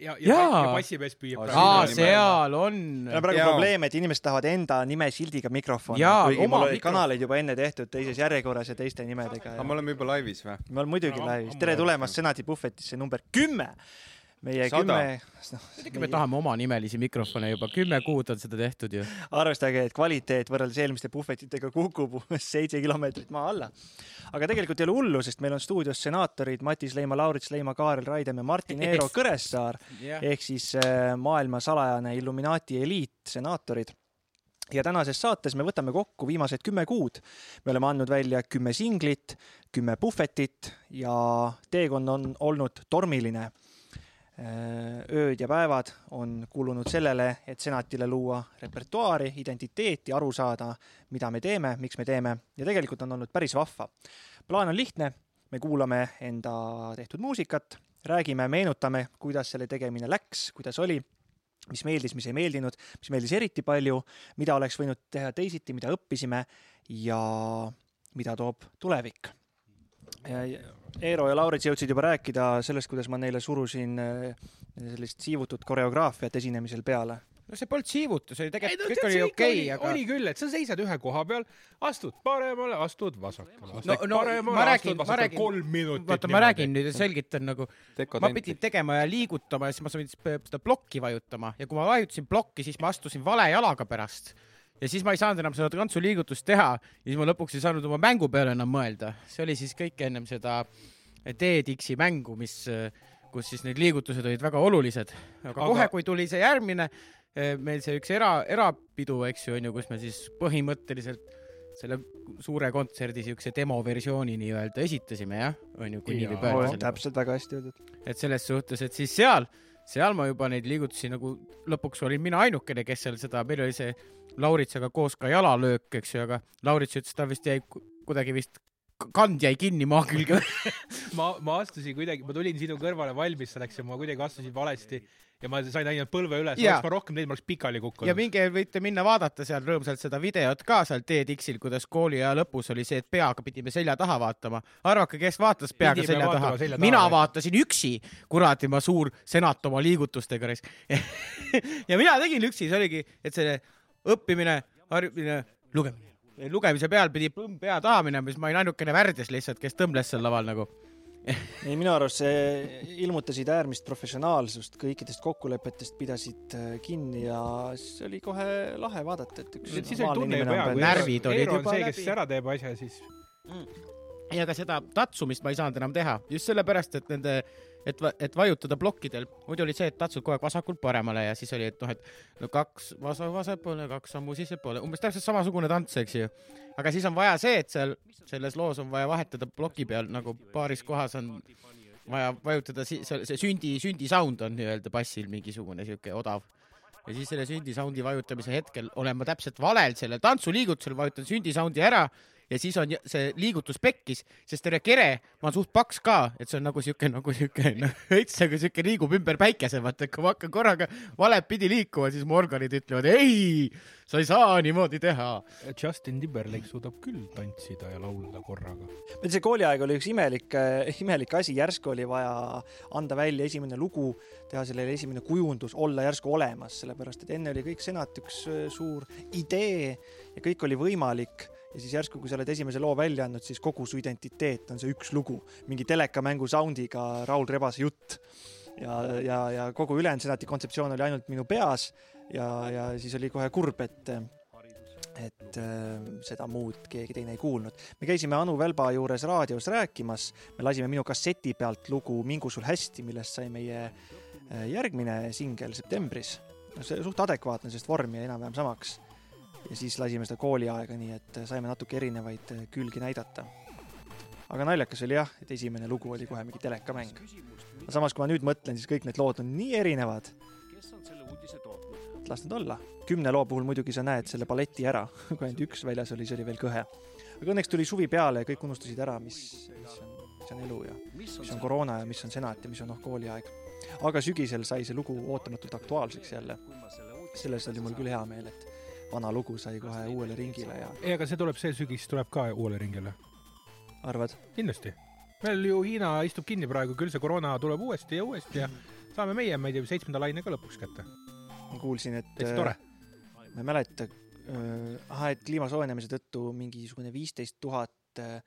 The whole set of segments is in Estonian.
ja, ja, ja passimees püüab Aa, seal on. meil on praegu Jaa. probleem, et inimesed tahavad enda nimesildiga mikrofoni, kuigi mul olid kanaleid juba enne tehtud teises järjekorras ja teiste nimedega aga me oleme juba laivis või? me oleme muidugi laivis, tere tulemast Senati puhvetisse number kümme. Meie Sada. kümme, noh, muidugi me tahame omanimelisi mikrofone juba, kümme kuud on seda tehtud ju. arvestage, et kvaliteet võrreldes eelmiste puhvetitega kukub umbes seitse kilomeetrit maa alla. aga tegelikult ei ole hullu, sest meil on stuudios senaatorid Matis Leima, Laurits Leima, Kaarel Raidem ja Martin Eero Kõressaar ehk siis äh, maailma salajane Illuminaati eliit, senaatorid ja tänases saates me võtame kokku viimased kümme kuud. me oleme andnud välja kümme singlit, kümme puhvetit ja teekond on olnud tormiline. Ööd ja päevad on kulunud sellele, et senatile luua repertuaari, identiteeti, aru saada, mida me teeme, miks me teeme ja tegelikult on olnud päris vahva. plaan on lihtne, me kuulame enda tehtud muusikat, räägime, meenutame, kuidas selle tegemine läks, kuidas oli mis meeldis, mis ei meeldinud, mis meeldis eriti palju, mida oleks võinud teha teisiti, mida õppisime ja mida toob tulevik. Eero ja Laurits jõudsid juba rääkida sellest, kuidas ma neile surusin eh, sellist siivutut koreograafiat esinemisel peale. no see polnud siivutus, see oli tegelikult, kõik oli okei oli,, aga oli küll, et sa seisad ühe koha peal, astud paremale, astud vasakule, No- no paremale, ma räägin- ma räägin- kolm minutit. vaata, ma räägin nüüd ja selgitan nagu, ma pidin tegema ja liigutama ja siis ma sain seda plokki vajutama ja kui ma vajutasin plokki, siis ma astusin vale jalaga pärast. Ja siis ma ei saanud enam seda tantsuliigutust teha ja siis ma lõpuks ei saanud oma mängu peale enam mõelda. see oli siis kõik ennem seda DDX-i mängu, mis, kus siis need liigutused olid väga olulised. aga kohe, kui tuli see järgmine, meil see üks era, erapidu, eks ju, onju, kus me siis põhimõtteliselt selle suure kontserdi siukse demoversiooni nii-öelda esitasime jah, onju, kui nii võib öelda. täpselt väga hästi öeldud. et selles suhtes, et siis seal, seal ma juba neid liigutusi nagu lõpuks olin mina ainukene, kes seal seda, meil oli see Lauritsega koos ka jalalöök, eks ju, aga Laurits ütles, ta vist jäi ku- kuidagi vist, kand jäi kinni maa külge. ma, ma astusin kuidagi, ma tulin sinu kõrvale valmis selleks ja ma kuidagi astusin valesti ja ma sain ainult põlve üles, oleks ma rohkem teinud, ma oleks pikali ja kukkunud. minge, võite minna vaadata seal rõõmsalt seda videot ka seal TEDx-il, kuidas kooliaja lõpus oli see, et peaga pidime selja taha vaatama. arvake, kes vaatas peaga Pidime selja taha selja? taha, mina jah. vaatasin üksi, kuradi ma suur senat oma liigutustega ja mina tegin üksi, see oligi, et see õppimine, harjumine, lugemine. lugemise peal pidi põmm pea taha minema, siis ma olin ainukene värdjas lihtsalt, kes tõmbles seal laval nagu. ei, minu arust see ilmutasid äärmist professionaalsust, kõikidest kokkulepetest pidasid äh, kinni ja see oli kohe lahe vaadata, et üks siis Närvid olid juba see, kes läbi. ära teeb asja, siis ja ka seda tatsumist ma ei saanud enam teha, just sellepärast, et nende, et, et vajutada plokkidel, muidu oli see, et tatsud kogu aeg vasakult paremale ja siis oli, et noh, et no kaks vasa-, vasakpoole, kaks sammu sissepoole, umbes täpselt samasugune tants, eks ju. aga siis on vaja see, et seal selles loos on vaja vahetada ploki peal nagu paaris kohas on vaja vajutada, see, see sündi, sündi sound on nii-öelda bassil mingisugune siuke odav. ja siis selle sündi soundi vajutamise hetkel olen ma täpselt valel sellel tantsuliigutusel, vajutan sündi soundi ära ja siis on see liigutus pekkis, sest terve kere, ma olen suht paks ka, et see on nagu siuke, nagu siuke, noh, veits nagu siuke liigub ümber päikese, vaata, et kui ma hakkan korraga valet pidi liikuma, siis mu organid ütlevad ei, sa ei saa niimoodi teha. Justin Timberlake suudab küll tantsida ja laulda korraga. meil see kooliaeg oli üks imelik, imelik asi, järsku oli vaja anda välja esimene lugu, teha sellele esimene kujundus, olla järsku olemas, sellepärast et enne oli kõik senat üks äh, suur idee ja kõik oli võimalik ja siis järsku, kui sa oled esimese loo välja andnud, siis kogu su identiteet on see üks lugu, mingi telekamängu sound'iga Raul Rebase jutt. ja, ja, ja kogu ülejäänud senati kontseptsioon oli ainult minu peas ja, ja siis oli kohe kurb, et et äh, seda muud keegi teine ei kuulnud. me käisime Anu Välba juures raadios rääkimas, me lasime minu kasseti pealt lugu Mingu sul hästi, millest sai meie äh, järgmine singel septembris. see suht adekvaatne, sest vorm jäi enam-vähem samaks. Ja siis lasime seda kooliaega, nii et saime natuke erinevaid äh, külgi näidata. aga naljakas oli jah, et esimene lugu oli kohe mingi telekamäng. samas, kui ma nüüd mõtlen, siis kõik need lood on nii erinevad. et las need olla. kümne loo puhul muidugi sa näed selle paleti ära, kui ainult üks väljas oli, see oli veel kõhe. aga õnneks tuli suvi peale ja kõik unustasid ära, mis, mis on, mis on elu ja mis on koroona ja mis on senat ja mis on noh, kooliaeg. aga sügisel sai see lugu ootamatult aktuaalseks jälle. selles oli mul küll hea meel, et vana lugu sai kohe uuele ringile ja ei, aga see tuleb, see sügis tuleb ka uuele ringile. arvad? kindlasti. meil ju Hiina istub kinni praegu, küll see koroona tuleb uuesti ja uuesti ja saame meie, ma ei tea, seitsmenda laine ka lõpuks kätte. ma kuulsin, et täitsa tore. ma ei mäleta, ahah, et kliima soojenemise tõttu mingisugune viisteist tuhat äh,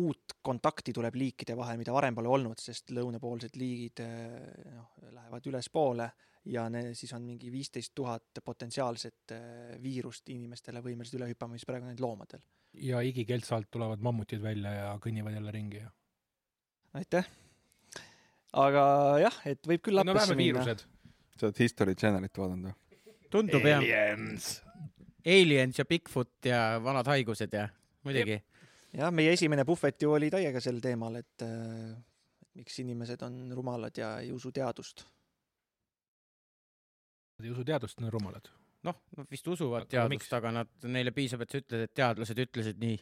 uut kontakti tuleb liikide vahel, mida varem pole olnud, sest lõunapoolsed liigid äh, noh, lähevad ülespoole ja ne, siis on mingi viisteist tuhat potentsiaalset äh, viirust inimestele võimelised üle hüppama, mis praegu on ainult loomadel. ja igikeldse alt tulevad mammutid välja ja kõnnivad jälle ringi ja. aitäh. aga jah, et võib küll no minna. viirused. sa oled History Channelit vaadanud või? tundub jah, Aliens. Aliens ja Bigfoot ja vanad haigused ja muidugi. jah, meie esimene puhvet ju oli täiega sel teemal, et äh, et miks inimesed on rumalad ja ei usu teadust. Nad ei usu teadust, nad on rumalad. noh, nad vist usuvad Aga teadust, aga nad, neile piisab, et sa ütled, et teadlased ütlesid nii.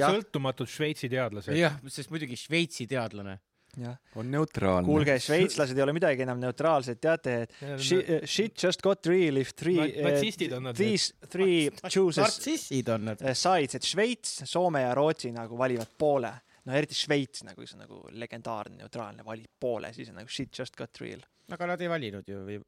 jah, sõltumatud Šveitsi teadlased. jah, sest muidugi Šveitsi teadlane. jah. on neutraalne. kuulge, šveitslased ei ole midagi enam neutraalsed, teate, et shit, uh, shit just got real if three uh, natsistid on nad. three, three chooses nartsissid on nad. uh, sides, et Šveits, Soome ja Rootsi nagu valivad poole. no eriti Šveits nagu, see on nagu legendaarne neutraalne, valib poole, siis on nagu shit just got real. aga nad ei valinud ju või?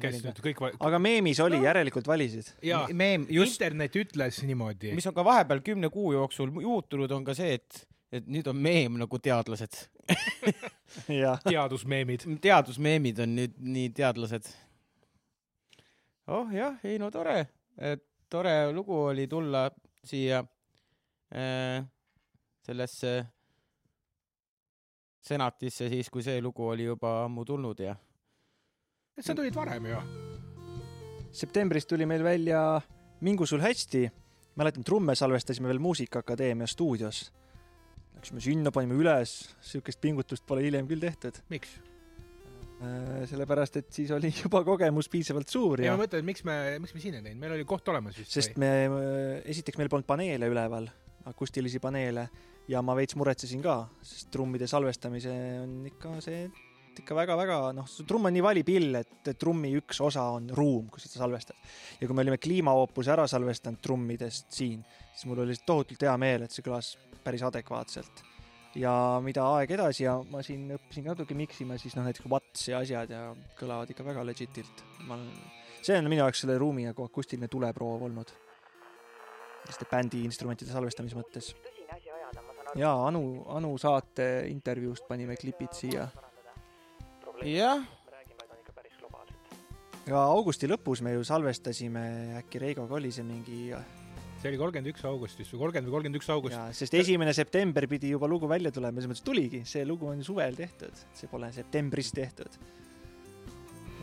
Kes nüüd kõik va-, aga meemis oli, järelikult valisid. jaa, meem, just, internet ütles niimoodi. mis on ka vahepeal kümne kuu jooksul muutunud, on ka see, et, et nüüd on meem nagu teadlased. teadusmeemid. teadusmeemid on nüüd nii teadlased. oh jah, ei no tore, tore lugu oli tulla siia äh, sellesse senatisse siis, kui see lugu oli juba ammu tulnud ja sa tulid varem ju. septembris tuli meil välja Mingu sul hästi. mäletan, trumme salvestasime veel Muusikaakadeemia stuudios. Läksime sinna, panime üles, sihukest pingutust pole hiljem küll tehtud. miks? sellepärast, et siis oli juba kogemus piisavalt suur ja ja ma mõtlen, miks me, miks me siin ei teinud, meil oli koht olemas vist. sest me, esiteks meil polnud paneele üleval, akustilisi paneele ja ma veits muretsesin ka, sest trummide salvestamise on ikka see ikka väga-väga noh, trumm on nii valipill, et trummi üks osa on ruum, kus sa salvestad. ja kui me olime kliimahoopuse ära salvestanud trummidest siin, siis mul oli tohutult hea meel, et see kõlas päris adekvaatselt. ja mida aeg edasi ja ma siin õppisin ka natuke miksima, siis noh, näiteks Watts ja asjad ja kõlavad ikka väga legit'ilt. ma olen, see on minu jaoks selle ruumi nagu akustiline tuleproov olnud. selliste bändi instrumentide salvestamise mõttes. jaa, Anu, Anu saate intervjuust panime klipid siia jah, ja augusti lõpus me ju salvestasime, äkki Reigoga oli see mingi, see oli kolmkümmend üks augustis või kolmkümmend või kolmkümmend üks august. sest esimene september pidi juba lugu välja tulema, selles mõttes tuligi, see lugu on ju suvel tehtud, see pole septembris tehtud.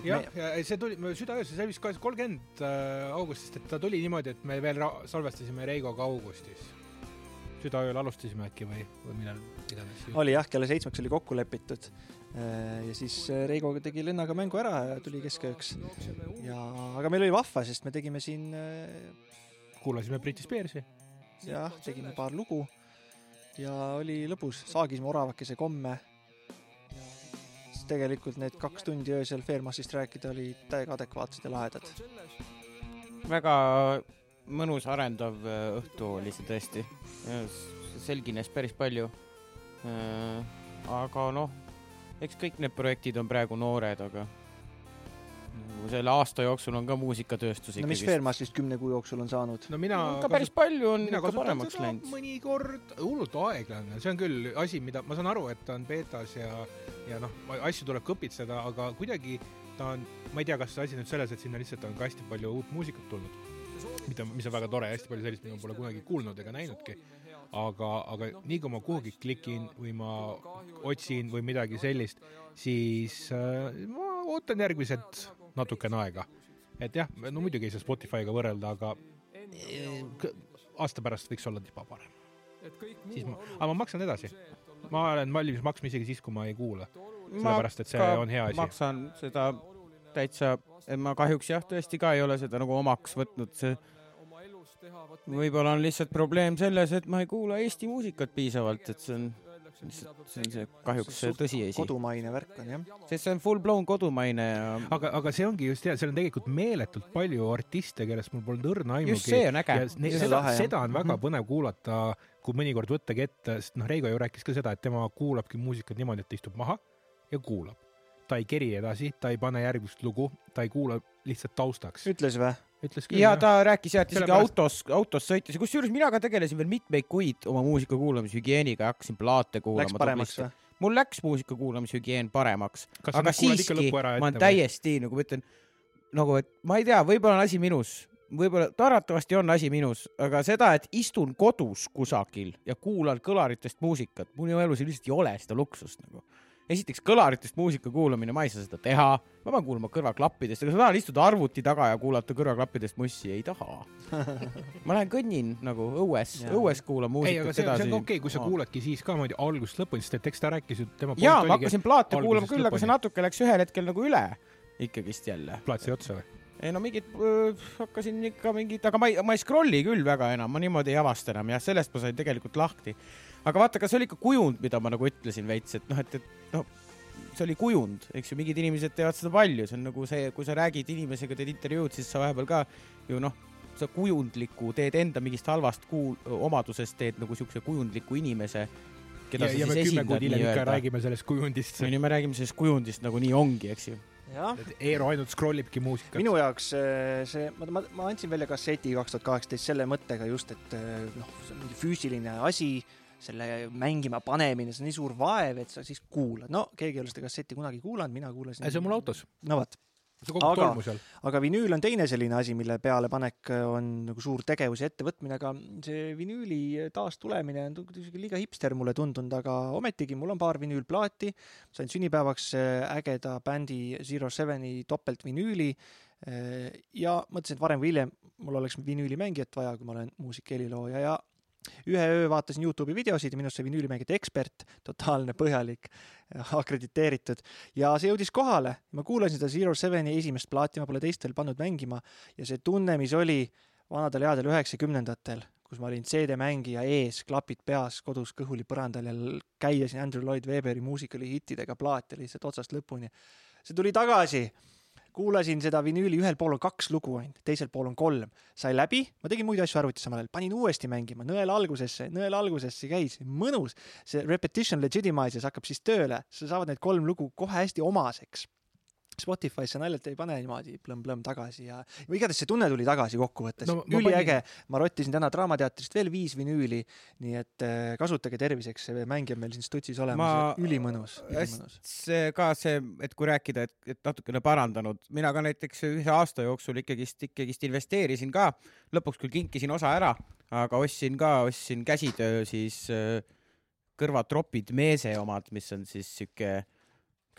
jah, ja see tuli, südaöös, see oli vist kolmkümmend augustist, et ta tuli niimoodi, et me veel salvestasime Reigoga augustis. südaööl alustasime äkki või, või millal iganes. oli jah, kella seitsmeks oli kokku lepitud. Ja siis Reigo tegi lennaga mängu ära ja tuli keskööks. ja, aga meil oli vahva, sest me tegime siin äh, kuulasime Briti Spearsi. jah, tegime paar lugu ja oli lõbus, saagisime oravakese komme. siis tegelikult need kaks tundi öösel Fairmassist rääkida olid täiega adekvaatsed ja lahedad. väga mõnus arendav äh, õhtu oli see tõesti. selgines päris palju. aga noh, eks kõik need projektid on praegu noored, aga nagu selle aasta jooksul on ka muusikatööstus no mis ikkagi Fairmassist kümne kuu jooksul on saanud? no mina ka päris palju on mina ikka paremaks läinud. mõnikord hullult aeglane, see on küll asi, mida ma saan aru, et ta on beetas ja, ja noh, asju tuleb kõpitseda, aga kuidagi ta on, ma ei tea, kas asi on nüüd selles, et sinna lihtsalt on ka hästi palju uut muusikat tulnud, mida, mis on väga tore, hästi palju sellist, mida ma pole kunagi kuulnud ega näinudki. aga, aga nii kui ma kuhugi klikin või ma otsin või midagi sellist, siis äh, ma ootan järgmised natukene aega. et jah, no muidugi ei saa Spotify'ga võrrelda, aga k- aasta pärast võiks olla tiba parem. siis ma, aga ma maksan edasi. ma olen valmis maksma isegi siis, kui ma ei kuula, sellepärast et see on hea asi. maksan seda täitsa, ma kahjuks jah, tõesti ka ei ole seda nagu omaks võtnud, see võib-olla on lihtsalt probleem selles, et ma ei kuula Eesti muusikat piisavalt, et see on lihtsalt, see on see kahjuks tõsiasi, kodumaine värk on jah. sest see on full blown kodumaine ja aga, aga see ongi just hea, seal on tegelikult meeletult palju artiste, kellest mul polnud õrna aimugi. just see on äge seda seda on väga Mhm. põnev kuulata, kui mõnikord võttagi ette, sest noh, Reigo ju rääkis ka seda, et tema kuulabki muusikat niimoodi, et istub maha ja kuulab. Ta ei keri edasi, ta ei pane järgmist lugu, ta ei kuula lihtsalt taustaks. ütles või? ütles küll ja jah. ta rääkis jah, et isegi Sellepärast- autos, autos sõites ja kusjuures mina ka tegelesin veel mitmeid kuid oma muusika kuulamise hügieeniga ja hakkasin plaate kuulama. Läks paremaks või? mul läks muusika kuulamise hügieen paremaks, aga ikka siiski ma olen ette või? täiesti nagu ma ütlen, nagu et ma ei tea, võib-olla on asi minus, võib-olla arvatavasti on asi minus, aga seda, et istun kodus kusagil ja kuulan kõlaritest muusikat, mul ju elus lihtsalt ei ole seda luksust nagu. Esiteks kõlaritest muusika kuulamine, ma ei saa seda teha, ma pean kuulama kõrvaklappidest, aga sa tahad istuda arvuti taga ja kuulata kõrvaklappidest mussi, ei taha. ma lähen kõnnin nagu õues, õues kuulan ei, aga muusikat see, see edasi on okei, kui sa kuuladki siis ka niimoodi algusest lõpuni, sest et eks ta rääkis ju tema jaa, ma hakkasin plaate kuulama küll, aga see natuke läks ühel hetkel nagu üle ikkagist jälle. plaat sai otsa või? ei no mingid, hakkasin ikka mingid, aga ma ei, ma ei scroll'i küll väga enam, ma niimoodi ei avasta enam jah, sellest ma sain tegelikult lahti. Aga vaata, kas see oli ikka kujund, mida ma nagu ütlesin veits, et noh, et, et noh, see oli kujund, eks ju, mingid inimesed teevad seda palju, see on nagu see, kui sa räägid inimesega, teed intervjuud, siis sa vahepeal ka ju noh, sa kujundliku teed enda mingist halvast kuul-, omadusest teed nagu siukse kujundliku inimese, keda ja, sa ja siis esindad nii-öelda. räägime sellest kujundist. no nii me räägime sellest kujundist nagu nii ongi, eks ju. Eero ainult scroll ibki muusikat. minu jaoks äh, see, ma, ma, ma andsin välja kasseti kaks tuhat kaheksateist selle mõttega just, et äh, noh, see on mingi füüsiline asi, selle mängima panemine, see on nii suur vaev, et sa siis kuulad. no keegi ei ole seda kasseti kunagi kuulanud, mina kuulasin. see on mul autos, no vot, Aga- aga vinüül on teine selline asi, mille pealepanek on nagu suur tegevus ja ettevõtmine, aga see vinüüli taastulemine on kuidagi liiga hipster mulle tundunud, aga ometigi mul on paar vinüülplaati. sain sünnipäevaks äh, ägeda bändi Zero Seveni topeltvinüüli äh, ja mõtlesin, et varem või hiljem mul oleks vinüülimängijat vaja, kui ma olen muusik, helilooja ja ühe öö vaatasin Youtube'i videosid ja minust sai vinüülimängijate ekspert, totaalne põhjalik, akrediteeritud ja see jõudis kohale. ma kuulasin seda Zero Seveni esimest plaati, ma pole teist veel pannud mängima ja see tunne, mis oli vanadel headel üheksakümnendatel, kus ma olin CD-mängija ees, klapid peas, kodus kõhuli põrandal ja käiasin Andrew Lloyd Webberi muusikali hittidega plaate lihtsalt otsast lõpuni. see tuli tagasi kuulasin seda vinüüli, ühel pool on kaks lugu ainult, teisel pool on kolm. sai läbi, ma tegin muid asju arvutis samal ajal, panin uuesti mängima, nõela algusesse, nõela algusesse käis, mõnus. see repetition legitimizes hakkab siis tööle, sa saavad need kolm lugu kohe hästi omaseks. Spotify'sse naljalt ei pane niimoodi plõmm-plõmm tagasi ja või igatahes see tunne tuli tagasi kokkuvõttes No üliäge, ma rottisin täna Draamateatrist veel viis vinüüli, nii et äh, kasutage terviseks, see mäng on meil siin stutsis olemas. Ma- ülimõnus, ülimõnus. see ka see, et kui rääkida, et, et natukene parandanud, mina ka näiteks ühe aasta jooksul ikkagist, ikkagist investeerisin ka, lõpuks küll kinkisin osa ära, aga ostsin ka, ostsin käsitöö siis äh, kõrvatropid Meese omad, mis on siis sihuke,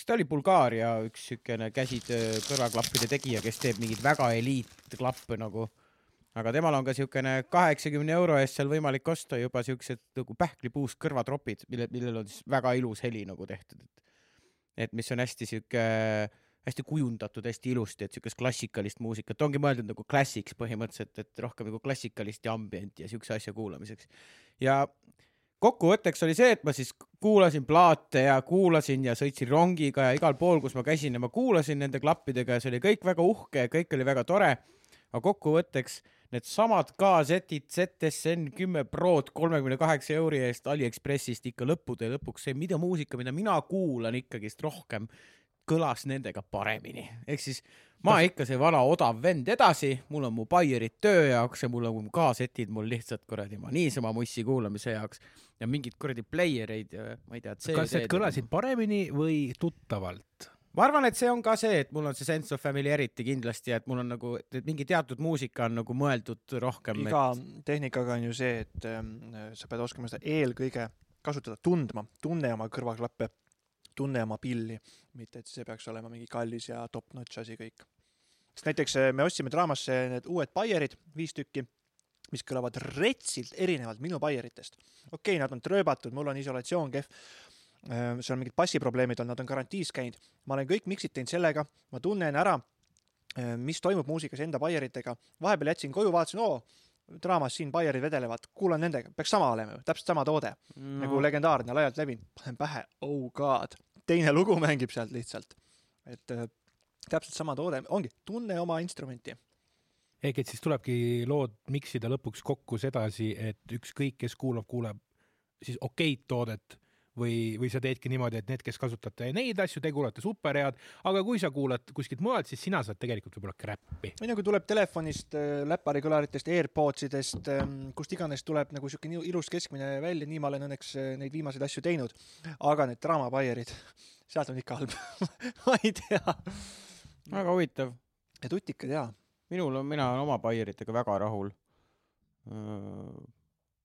kas ta oli Bulgaaria üks siukene käsitöö kõrvaklappide tegija, kes teeb mingeid väga eliitklappe nagu aga temal on ka siukene kaheksakümne euro eest seal võimalik osta juba siuksed nagu pähklipuust kõrvatropid, mille, millel on siis väga ilus heli nagu tehtud, et et mis on hästi siuke hästi kujundatud hästi ilusti, et siukest klassikalist muusikat, ongi mõeldud nagu klassiks põhimõtteliselt, et rohkem nagu klassikalist ja ambienti ja siukse asja kuulamiseks. ja kokkuvõtteks oli see, et ma siis kuulasin plaate ja kuulasin ja sõitsin rongiga ja igal pool, kus ma käisin ja ma kuulasin nende klappidega ja see oli kõik väga uhke ja kõik oli väga tore. aga kokkuvõtteks needsamad kaasetid ZSN kümme Prod kolmekümne kaheksa euri eest Aliekspressist ikka lõppude lõpuks see, mida muusika, mida mina kuulan ikkagist rohkem, kõlas nendega paremini, ehk siis ma ikka see vana odav vend edasi, mul on mu Baierid töö jaoks ja mul on kaasetid mul lihtsalt kuradi ma niisama mussi kuulamise jaoks ja mingeid kuradi playereid ja ma ei tea. kas need kõlasid paremini või tuttavalt? ma arvan, et see on ka see, et mul on see sense of familiarity kindlasti, et mul on nagu, et mingi teatud muusika on nagu mõeldud rohkem. iga tehnikaga on ju see, et ähm, sa pead oskama seda eelkõige kasutada, tundma, tunne oma kõrvaklappe, tunne oma pilli, mitte et see peaks olema mingi kallis ja top-notch asi kõik. sest näiteks äh, me ostsime Draamasse need uued Baierid, viis tükki, mis kõlavad retsilt erinevalt minu Baieritest. okei okay,, nad on trööbatud, mul on isolatsioon kehv, seal on mingid bassiprobleemid olnud, nad on garantiis käinud, ma olen kõik miksid teinud sellega, ma tunnen ära, mis toimub muusikas enda Baieritega, vahepeal jätsin koju, vaatasin, oo, draamas siin Baierid vedelevad, kuulan nendega, peaks sama olema ju, täpselt sama toode no., nagu legendaarne, laialt levinud, panen pähe, oh god, teine lugu mängib sealt lihtsalt. et äh, täpselt sama toode, ongi, tunne oma instrumenti. ehk et siis tulebki lood miksida lõpuks kokku sedasi, et ükskõik, kes kuulab, kuuleb siis okeid toodet või, või sa teedki niimoodi, et need, kes kasutate neid asju, te kuulate superhead, aga kui sa kuulad kuskilt mujalt, siis sina saad tegelikult võib-olla crap'i. või nagu tuleb telefonist, läparikõlaritest, AirPodsidest, kust iganes tuleb nagu siuke nii ilus keskmine välja, nii ma olen õnneks äh, neid viimaseid asju teinud. aga need draamabaierid, sealt on ikka halb. ma ei tea. väga huvitav. ja tutikad jaa. minul on, mina olen oma Baieritega väga rahul.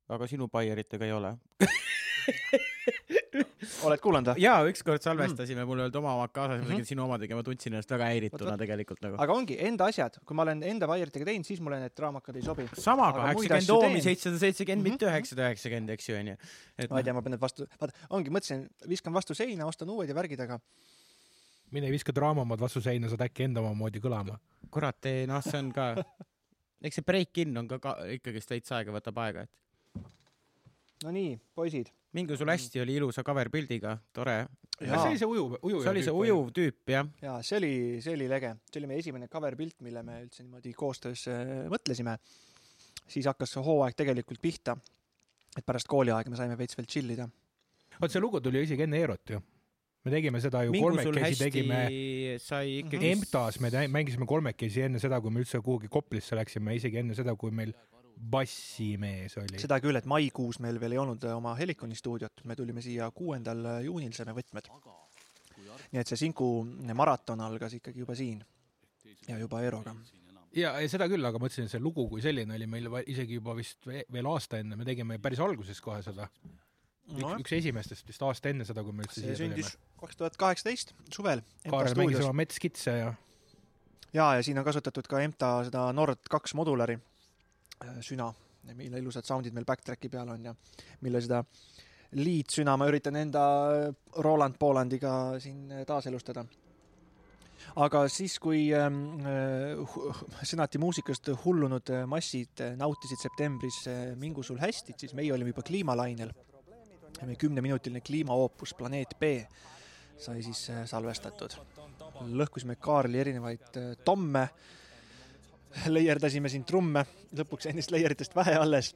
aga sinu Baieritega ei ole. oled kuulanud või? jaa, ükskord salvestasime, mul ei olnud oma omad kaasas, ma Mhm. tegin sinu omadega, ma tundsin ennast väga häirituna Vot, vot. tegelikult nagu. aga ongi enda asjad, kui ma olen enda baieritega teinud, siis mulle need draamakad ei sobi. sama kaheksakümmend teen. seitsesada seitsekümmend, mitte mhm. üheksasada üheksakümmend, eks ju, onju. ma ei noh, tea, ma pean need vastu, vaata, ongi, mõtlesin, viskan vastu seina, ostan uued ja värgid, aga mine viska draama omad vastu seina, saad äkki enda omamoodi kõlama. kurat, ei noh, see on ka, eks see break-in on ka, ka ikkagist veits aega, võtab aega, et no nii, poisid. mingu sul hästi, oli ilusa cover pildiga, tore. see oli see ujuv, ujuv. see oli see ujuv tüüp, jah. ja see oli, see oli lege, see oli meie esimene cover pilt, mille me üldse niimoodi koostöös äh, mõtlesime. siis hakkas see hooaeg tegelikult pihta. et pärast kooliaega me saime veits veel chill ida. vot see lugu tuli isegi enne Eerot ju. me tegime seda ju mingu kolmekesi, tegime sai ikkagi EMTA-s me mängisime kolmekesi enne seda, kui me üldse kuhugi Koplisse läksime, isegi enne seda, kui meil bassimees oli. seda küll, et maikuus meil veel ei olnud oma Heliconi stuudiot, me tulime siia kuuendal juunil, saime võtmed. nii et see Sinku maraton algas ikkagi juba siin ja juba Eeroga. ja, ja seda küll, aga ma ütlesin, et see lugu kui selline oli meil isegi juba vist ve- veel aasta enne, me tegime päris alguses kohe seda. üks, üks esimestest vist aasta enne seda, kui me üldse see siia tulime sündis. kaks tuhat kaheksateist suvel. Kaarel mängis oma metskitse ja ja, ja siin on kasutatud ka EMTA seda Nord kaks modulari süna, mille ilusad soundid meil backtrack'i peal on ja mille seda liitsüna ma üritan enda äh, Roland Polandiga siin äh, taaselustada. aga siis, kui ähm, äh, senati muusikast hullunud äh, massid äh, nautisid septembris äh, Mingu sul hästi, siis meie olime juba kliimalainel. meie kümneminutiline kliimaoopus Planeet B sai siis äh, salvestatud lõhkusime Kaarli erinevaid äh, tomme, leierdasime siin trumme, lõpuks jäi neist leieritest vähe alles.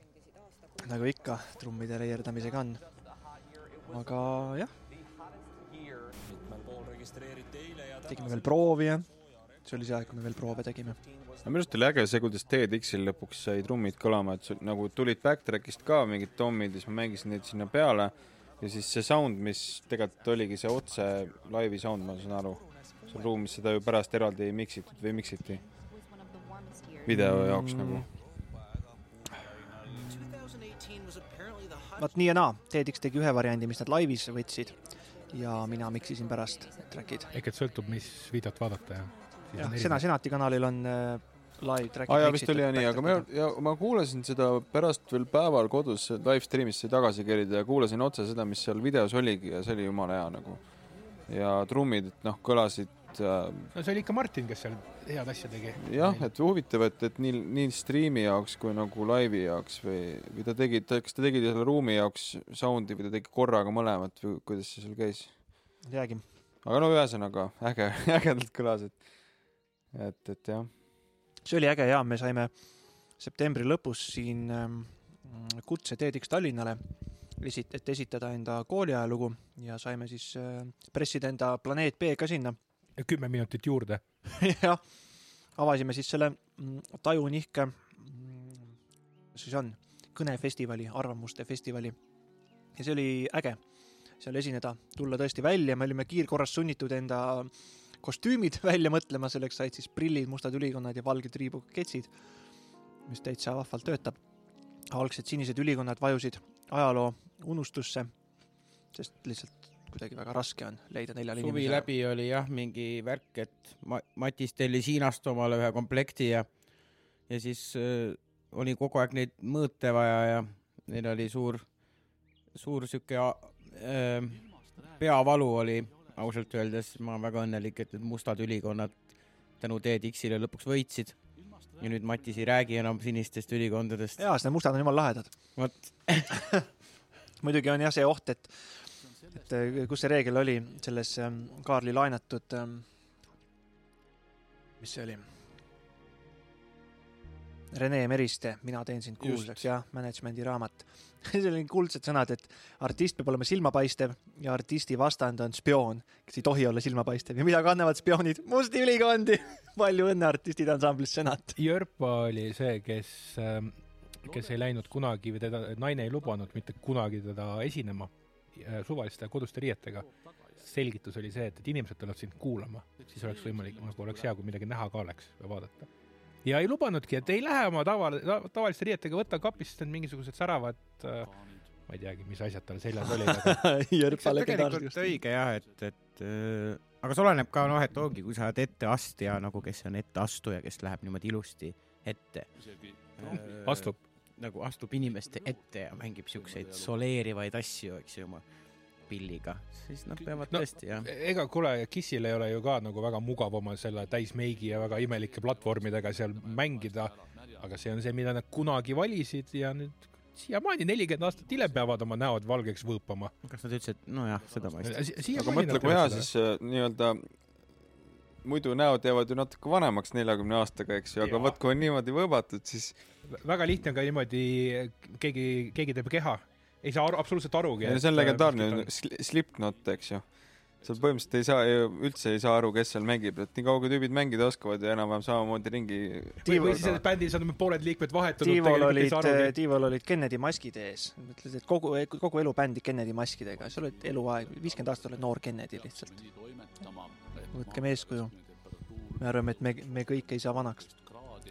nagu ikka trummide leierdamisega on. aga jah, tegime veel proovi ja see oli see aeg, kui me veel proove tegime. no minu arust oli äge see, kuidas TEDx-il lõpuks sai trummid kõlama, et sul nagu tulid backtrack'ist ka mingid tommid ja siis ma mängisin neid sinna peale ja siis see sound, mis tegelikult oligi see otse laivi sound, ma saan aru, seal ruumis seda ju pärast eraldi ei miksitud või miksiti video jaoks nagu. vaat nii ja naa, TEDx tegi ühe variandi, mis nad laivis võtsid ja mina miksisin pärast track'id. ehk et sõltub, mis videot vaadata ja. jah, Sena, Senati kanalil on äh, live track'id aa jaa, vist oli jah nii, aga ma, ja ma kuulasin seda pärast veel päeval kodus live stream'is sai tagasi kerida ja kuulasin otse seda, mis seal videos oligi ja see oli jumala hea nagu. ja trummid, et noh, kõlasid äh, no see oli ikka Martin, kes seal head asja tegi. jah, et huvitav, et, et nii, nii striimi jaoks kui nagu laivi jaoks või, või ta tegi, kas ta tegi selle ruumi jaoks sound'i või ta tegi korraga mõlemat või kuidas see seal käis? ei teagi. aga no ühesõnaga äge, ägedalt kõlas, et, et, et jah. see oli äge ja me saime septembri lõpus siin ähm, kutse TEDx Tallinnale esit-, et esitada enda kooliajalugu ja saime siis äh, pressida enda Planeet B ka sinna. Kümme minutit juurde. jah, avasime siis selle mm, tajunihke, mis siis on, kõnefestivali, arvamuste festivali. ja see oli äge seal esineda, tulla tõesti välja, me olime kiirkorras sunnitud enda kostüümid välja mõtlema, selleks said siis prillid, mustad ülikonnad ja valged riibuga ketsid, mis täitsa vahvalt töötab. algsed sinised ülikonnad vajusid ajaloo unustusse, sest lihtsalt kuidagi väga raske on leida neljal suvi inimesel läbi oli jah mingi värk, et Ma-, Matis tellis Hiinast omale ühe komplekti ja, ja siis äh, oli kogu aeg neid mõõte vaja ja neil oli suur, suur sihuke äh, peavalu oli ausalt öeldes, ma olen väga õnnelik, et need mustad ülikonnad tänu TEDx-ile lõpuks võitsid. ja nüüd Matis ei räägi enam sinistest ülikondadest. jaa, sest need mustad on jumala lahedad. vot, muidugi on jah see oht, et, et äh, kus see reegel oli selles ähm, Kaarli laenatud ähm,, mis see oli? Rene Meriste Mina teen sind kuulsaks, jah, management'i raamat. seal olid kuldsed sõnad, et artist peab olema silmapaistev ja artisti vastand on spioon, kes ei tohi olla silmapaistev ja mida kannavad spioonid? musti ülikondi. palju õnne artistide ansamblis Senat. Jörpa oli see, kes, kes ei läinud kunagi või teda, naine ei lubanud mitte kunagi teda esinema suvaliste koduste riietega. selgitus oli see, et, et inimesed tulevad sind kuulama, siis oleks võimalik, nagu oleks hea, kui midagi näha ka oleks või vaadata. ja ei lubanudki, et ei lähe oma tava, tavaliste riietega, võta kapist need mingisugused säravad äh, ma ei teagi, mis asjad tal seljas olid, aga tegelikult õige jah, et, et äh, aga see oleneb ka noh, et ongi, kui sa oled etteastja nagu, kes on etteastuja, kes läheb niimoodi ilusti ette. astub. Nagu astub inimeste ette ja mängib siukseid soleerivaid asju, eks ju, oma pilliga, siis nad peavad No, tõesti jah. ega kuule, Kissil ei ole ju ka nagu väga mugav oma selle täismeigi ja väga imelike platvormidega seal mängida, aga see on see, mida nad kunagi valisid ja nüüd siiamaani nelikümmend aastat hiljem peavad oma näod valgeks võõpama. kas nad ütlesid, nojah, seda ma ei tea. aga mõtle, kui hea siis äh, nii-öelda muidu näod jäävad ju natuke vanemaks neljakümne aastaga, eks ju, aga vot kui on niimoodi võõbatud, siis väga lihtne on ka niimoodi, keegi, keegi teeb keha, ei saa aru, absoluutselt arugi. see on legendaarne sli- Slipknot, eks ju. seal põhimõtteliselt ei saa, üldse ei saa aru, kes seal mängib, et niikaua kui tüübid mängida oskavad ja enam-vähem samamoodi ringi või, või siis selles bändis on pooled liikmed vahetunud. Tiivol olid, Tiivol olid Kennedy maskid ees. mõtled, et kogu, kogu elu bändi Kennedy maskidega, sa oled eluaeg, viiskümmend aastat oled noor Kennedy lihtsalt. Võtkem eeskuju. me arvame, et me, me kõik ei saa vanaks.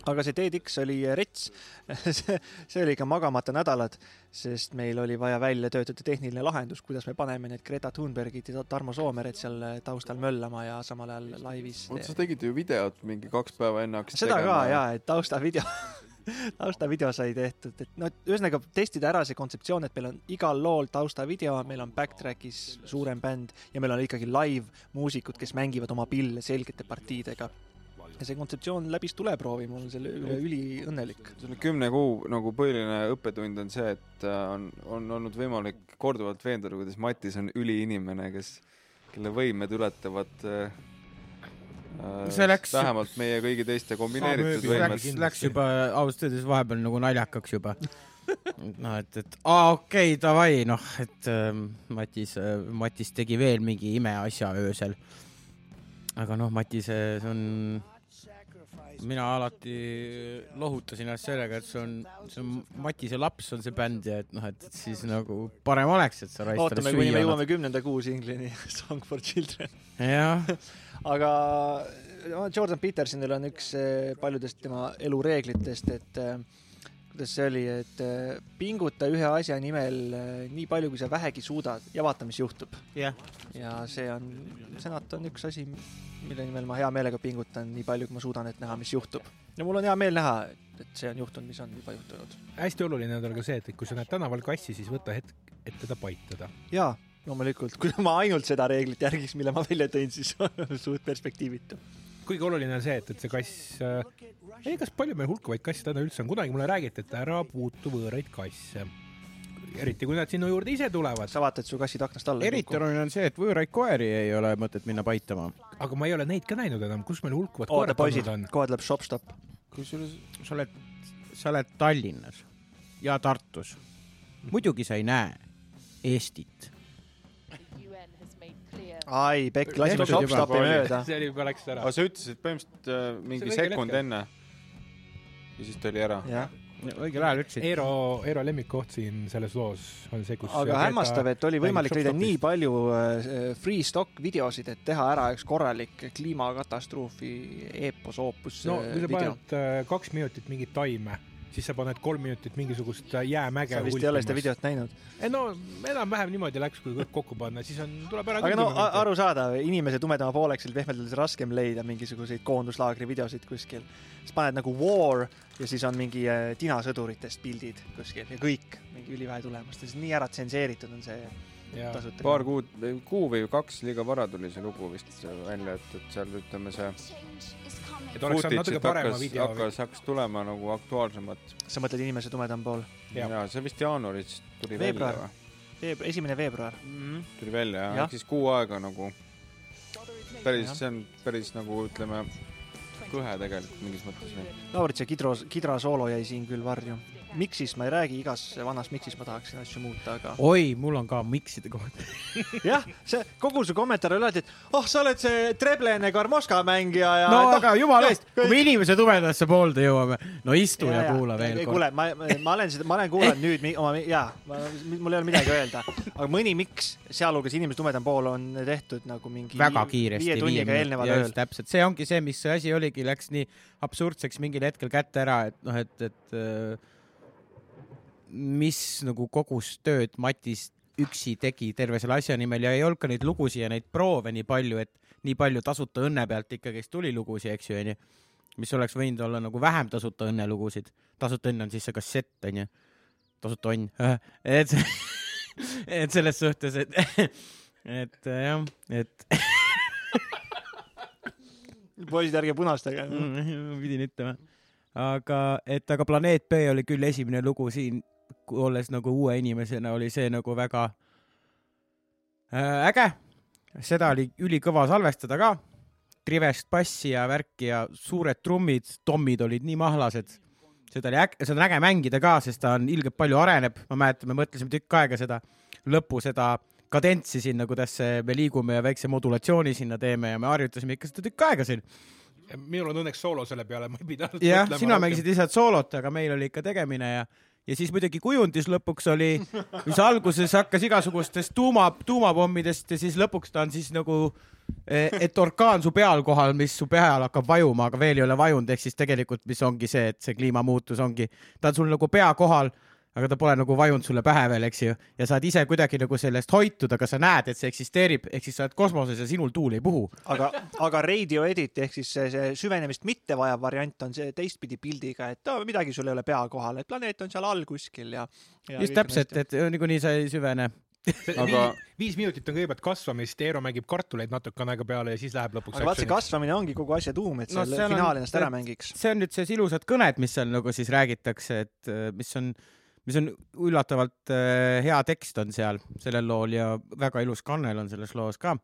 aga see TEDx oli rets. see oli ikka magamata nädalad, sest meil oli vaja välja töötada tehniline lahendus, kuidas me paneme need Greta Thunbergid ja Tarmo Soomered seal taustal möllama ja samal ajal laivis. oot, sa tegid ju videot mingi kaks päeva enne hakkasid seda ka jaa, et taustavideo, taustavideo sai tehtud, et noh, ühesõnaga testida ära see kontseptsioon, et meil on igal lool taustavideo, meil on backtrack'is suurem bänd ja meil on ikkagi live muusikud, kes mängivad oma pille selgete partiidega. ja see kontseptsioon läbis tuleproovi, ma olen selle üle üliõnnelik. selle kümne kuu nagu põhiline õppetund on see, et äh, on, on olnud võimalik korduvalt veenduda, kuidas Matis on üliinimene, kes, kelle võimed ületavad äh, See läks- vähemalt meie kõigi teiste kombineeritud võimed läks-. Juba ausalt öeldes vahepeal nagu naljakaks juba. noh, et, et aa okei okay,, davai, noh, et ähm, Matis äh,, Matis tegi veel mingi imeasja öösel. aga noh, Matis, see on, mina alati lohutasin ennast sellega, et see on, see on Matise laps on see bänd ja et noh, et et siis nagu parem oleks, et sa raiskad ootame, kuni me jõuame kümnenda kuu singlini Song for Children. jah, aga Jordan Petersonil on üks eh, paljudest tema elureeglitest, et eh, kuidas see oli, et eh, pinguta ühe asja nimel nii palju, kui sa vähegi suudad ja vaata, mis juhtub. jah, ja see on, senat on üks asi, mille nimel ma hea meelega pingutan nii palju, kui ma suudan, et näha, mis juhtub. ja mul on hea meel näha, et see on juhtunud, mis on juba juhtunud. hästi oluline on tal ka see, et kui sa näed tänaval kassi, siis võta hetk, et teda paitada. jaa, loomulikult, kui ma ainult seda reeglit järgiks, mille ma välja tõin, siis suht perspektiivitu. kuigi oluline on see, et, et see kass äh,, ei, kas palju meil hulkuvaid kasse täna üldse on, kunagi mulle räägiti, et ära puutu võõraid kasse. eriti kui nad sinu juurde ise tulevad, sa vaatad, su kassid aknast alla. eriti oluline on see, et võõraid koeri ei ole mõtet minna paitama. aga ma ei ole neid ka näinud enam, kus meil hulkuvad koerad poisid on?, kohe tuleb shop-stop. kusjuures sa oled, sa oled Tallinnas ja Tartus. muidugi sa ei näe Eestit. ai, Pekk, lasime shop-stopi mööda. see oli juba läks ära aga. sa ütlesid põhimõtteliselt äh, mingi sekund enne. ja siis ta oli ära. jah, õigel ajal ütlesid. Eero, Eero lemmikkoht siin selles loos on see, kus aga hämmastav, et oli võimalik leida nii palju äh, free stock videosid, et teha ära üks korralik kliimakatastroofi eepos oopus no äh, kui sa paned kaks minutit mingit taime, siis sa paned kolm minutit mingisugust äh, jäämäge sa vist ei ole seda. videot näinud. ei no enam-vähem niimoodi läks, kui kõik kokku panna, siis on, tuleb ära. aga no arusaadav, inimese tumedama pooleks oli pehmelt öeldes raskem leida mingisuguseid koonduslaagri videosid kuskil. siis paned nagu war ja siis on mingi äh, tinasõduritest pildid kuskil ja kõik, mingi ülivähe tulemust ja siis nii ära tsenseeritud on see ja tasuta. paar kuud, kuu või kaks liiga vara tuli see lugu vist välja, et, et seal ütleme see et oleks saanud natuke parema hakkas, video. hakkas, hakkas tulema nagu aktuaalsemat. sa mõtled inimese tumedam pool? Jah. ja see vist jaanuaris tuli Veebruar. välja või? Veeb-, esimene veebruar. tuli välja jah ja., ehk siis kuu aega nagu päris, see on päris nagu ütleme kõhe tegelikult mingis mõttes või? Lauritsa Kidro, Kidra soolo jäi siin küll varju. Miksist ma ei räägi, igas vanas Miksis ma tahaksin asju muuta, aga oi, mul on ka mikside kohta. jah, see kogu su kommentaar oli alati, et oh, sa oled see Treblene Karmoška mängija ja no aga jumala eest, kui me inimese tumedasse poolde jõuame, no istu ja, ja kuula veel kord. kuule, ma, ma olen seda, ma olen kuulanud nüüd oma, jaa, mul ei ole midagi öelda, aga mõni miks, sealhulgas inimese tumedam pool on tehtud nagu mingi väga kiiresti viie tunniga eelneval ööl. täpselt, see ongi see, mis see asi oligi, läks nii absurdseks mingil hetkel kätte ära, et noh, et, et mis nagu kogus tööd Matis üksi tegi terve selle asja nimel ja ei olnud ka neid lugusid ja neid proove nii palju, et nii palju tasuta õnne pealt ikkagist tuli lugusid, eks ju, onju. mis oleks võinud olla nagu vähem tasuta õnnelugusid. tasuta õnn on siis see kassett, onju. tasuta onn, et, et selles suhtes, et, et jah, et poisid, ärge punastage. mm,. pidin ütlema. aga, et aga Planeet B oli küll esimene lugu siin, olles nagu uue inimesena, oli see nagu väga äh, äge. seda oli ülikõva salvestada ka. Trivest bassi ja värki ja suured trummid, tommid olid nii mahlased. seda oli äge, seda on äge mängida ka, sest ta on ilgelt palju areneb. ma mäletan, me mõtlesime tükk aega seda lõppu, seda kadentsi sinna, kuidas see, me liigume ja väikse modulatsiooni sinna teeme ja me harjutasime ikka seda tükk aega siin minul on õnneks soolo selle peale, ma ei pidanud jah, sina mängisid lihtsalt soolot, aga meil oli ikka tegemine ja, ja siis muidugi kujundis lõpuks oli, mis alguses hakkas igasugustest tuuma, tuumapommidest ja siis lõpuks ta on siis nagu, et orkaan su peal kohal, mis su peal hakkab vajuma, aga veel ei ole vajunud, ehk siis tegelikult, mis ongi see, et see kliimamuutus ongi, ta on sul nagu pea kohal, aga ta pole nagu vajunud sulle pähe veel, eks ju, ja saad ise kuidagi nagu sellest hoituda, aga sa näed, et see eksisteerib, ehk siis sa oled kosmoses ja sinul tuul ei puhu. aga, aga radio edit ehk siis see, see süvenemist mitte vajav variant on see teistpidi pildiga, et oh, midagi sul ei ole pea kohal, et planeet on seal all kuskil ja, ja. just täpselt,. et niikuinii sa ei süvene Aga- viis minutit on kõigepealt kasvamist, Eero mängib kartuleid natukene aega peale ja siis läheb lõpuks aga vaat see kasvamine ongi kogu asja tuum, et No seal finaal ennast ära mängiks. see on nüüd see ilusad kõned, mis seal nagu siis räägitakse, et äh, mis on, mis on üllatavalt äh, hea tekst on seal sellel lool ja väga ilus kannel on selles loos ka.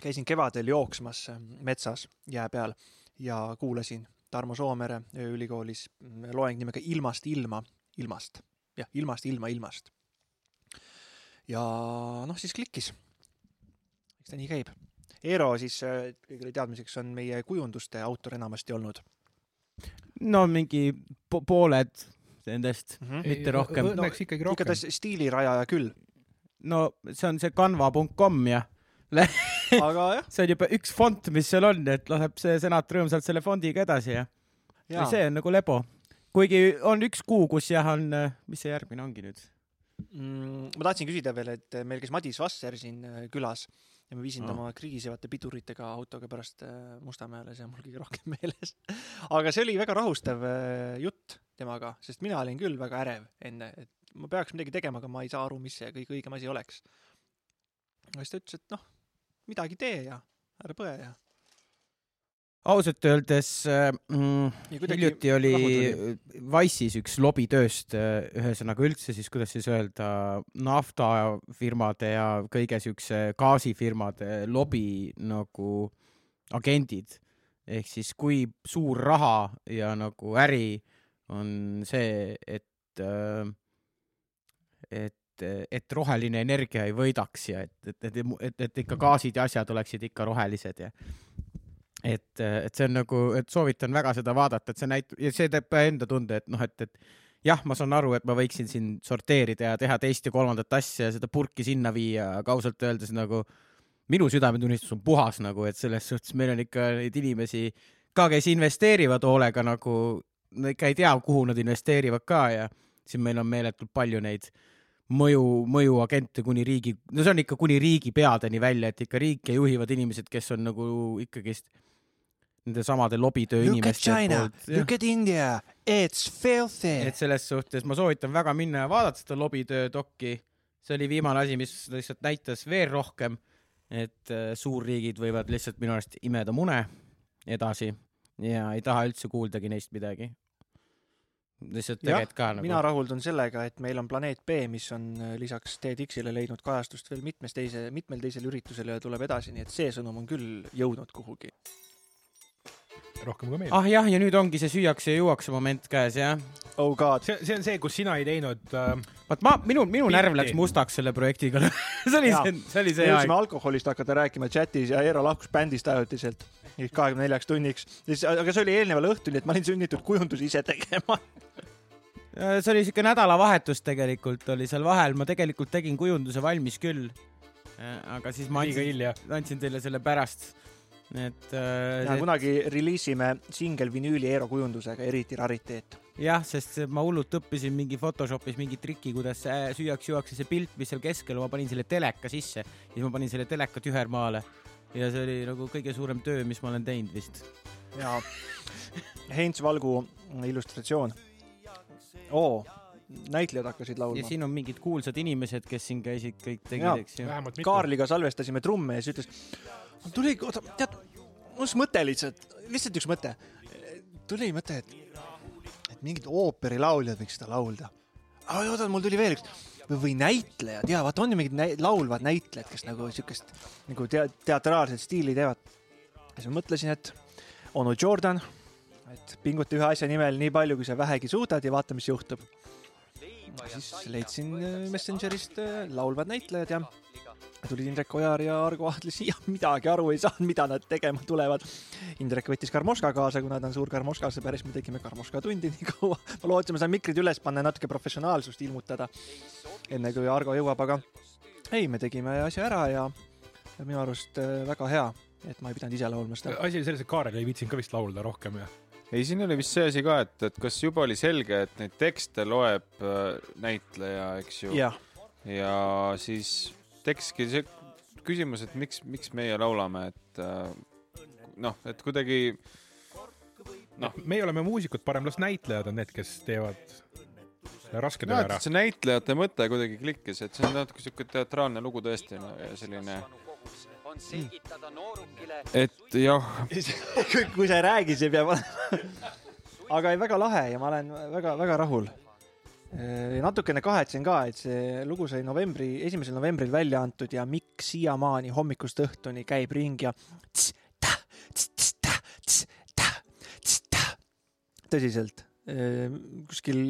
käisin kevadel jooksmas äh, metsas jää peal ja kuulasin Tarmo Soomere ööülikoolis mm, loeng nimega Ilmast ilma, ilmast, jah, ilmast ilma ilmast. ja noh, siis klikkis. eks ta nii käib. Eero siis äh, kõigile teadmiseks on meie kujunduste autor enamasti olnud no mingi po pooled nendest, mm. -hmm. mitte rohkem. õnneks ikkagi rohkem. igatahes stiilirajaja küll, no see on see canva.com ja aga jah, see on juba üks fond, mis seal on, et laseb see senat rõõmsalt selle fondiga edasi ja, ja. jaa. see on nagu lebo. kuigi on üks kuu, kus jah on, mis see järgmine ongi nüüd? mm,. ma tahtsin küsida veel, et meil käis Madis Vasser siin äh, külas ja ma viisin ta oma krigisevate piduritega autoga pärast äh, Mustamäele, see on mul kõige rohkem meeles. aga see oli väga rahustav äh, jutt temaga, sest mina olin küll väga ärev enne, et ma peaks midagi tegema, aga ma ei saa aru, mis see kõige õigem asi oleks. siis ta ütles, et noh, midagi tee ja ära põe ja. Ausalt öeldes äh, mm, hiljuti oli. Wise'is üks lobitööst, ühesõnaga üldse siis, kuidas siis öelda, naftafirmade ja kõige siukse gaasifirmade lobi nagu agendid. ehk siis kui suur raha ja nagu äri on see, et, et, et roheline energia ei võidaks ja et, et, et, et, et ikka gaasid ja asjad oleksid ikka rohelised ja et, et see on nagu, et soovitan väga seda vaadata, et see näitab ja see teeb enda tunde, et noh, et, et jah, ma saan aru, et ma võiksin siin sorteerida ja teha teist ja kolmandat asja ja seda purki sinna viia, aga ausalt öeldes nagu minu südametunnistus on puhas nagu, et selles suhtes meil on ikka neid inimesi ka, kes investeerivad hoolega nagu, no ikka ei tea, kuhu nad investeerivad ka ja siin meil on meeletult palju neid mõju, mõjuagente kuni riigi, no see on ikka kuni riigi peadeni välja, et ikka riike juhivad inimesed, kes on nagu ikkagist nende samade lobitöö Look at inimeste China, poolt. look at India, it's filthy et. selles suhtes ma soovitan väga minna ja vaadata seda lobitöö dokki. see oli viimane asi, mis lihtsalt näitas veel rohkem, et äh, suurriigid võivad lihtsalt minu arust imeda mune edasi ja ei taha üldse kuuldagi neist midagi. lihtsalt tegelikult ka nagu mina rahuldun sellega, et meil on planeet B, mis on äh, lisaks TEDx-ile leidnud kajastust veel mitmes teise, mitmel teisel üritusel ja tuleb edasi, nii et see sõnum on küll jõudnud kuhugi. Rohkem kui meil. ah jah, ja nüüd ongi see süüakse ja juuakse moment käes jah. oh god, see, see on see, kus sina ei teinud äh,, vaat ma, minu, minu närv Pilti. läks mustaks selle projektiga. see oli Jaa. see, see oli see jõudsime aeg. alkoholist hakata rääkima chatis ja Eero lahkus bändist ajutiselt kahekümne neljaks tunniks. aga see oli eelneval õhtul, nii et ma olin sunnitud kujundusi ise tegema. Äh, see oli siuke nädalavahetus tegelikult oli seal vahel, ma tegelikult tegin kujunduse valmis küll. aga siis ma andsin, andsin teile selle pärast. Et ja äh, kunagi reliisime singel vinüüli Eero kujundusega, eriti rariteet. jah, sest ma hullult õppisin mingi Photoshopis mingi triki, kuidas see süüakse, juuakse see pilt, mis seal keskel, ma panin selle teleka sisse ja siis ma panin selle teleka tühermaale ja see oli nagu kõige suurem töö, mis ma olen teinud vist. ja Heinz Valgu illustratsioon. oo, näitlejad hakkasid ja laulma. siin on mingid kuulsad inimesed, kes siin käisid, kõik tegid, eks ju. Kaarliga salvestasime trumme ja siis ütles, tuli, oota, tead, mul üks mõte lihtsalt, lihtsalt üks mõte. tuli mõte, et, et mingid ooperilauljad võiks seda laulda. oota, mul tuli veel üks või, või näitlejad ja vaata, on ju mingid näi, laulvad näitlejad, kes nagu siukest nagu te, teatraalset stiili teevad. siis ma mõtlesin, et onu Jordan, et pinguta ühe asja nimel nii palju, kui sa vähegi suudad ja vaata, mis juhtub. siis leidsin äh, Messengerist äh, laulvad näitlejad ja tulid Indrek Ojar ja Argo Aadlis ja midagi aru ei saanud, mida nad tegema tulevad. Indrek võttis Karmoška kaasa, kuna ta on suur Karmoška sõber, siis me tegime Karmoška tundi nii kaua. ma lootsin, ma saan mikrid üles panna ja natuke professionaalsust ilmutada, enne kui Argo jõuab, aga ei, me tegime asja ära ja, ja minu arust äh, väga hea, et ma ei pidanud ise laulma seda. asi oli selles, et Kaarel ei viitsinud ka vist laulda rohkem ja. ei, siin oli vist see asi ka, et, et kas juba oli selge, et neid tekste loeb äh, näitleja, eks ju. ja siis tekkiski see küsimus, et miks, miks meie laulame, et äh, noh, et kuidagi noh, meie oleme muusikud, parem las näitlejad on need, kes teevad selle raske töö no, ära see näitlejate mõte kuidagi klikkis, et see on natuke siuke teatraalne lugu tõesti no, ja selline, on selgitada noorukile, et jah, kui sa ei räägi, see peab olema. aga ei, väga lahe ja ma olen väga-väga rahul. Natukene kahetsen ka, et see lugu sai novembri, esimesel novembril välja antud ja Mikk siiamaani hommikust õhtuni käib ringi ja tõsiselt, kuskil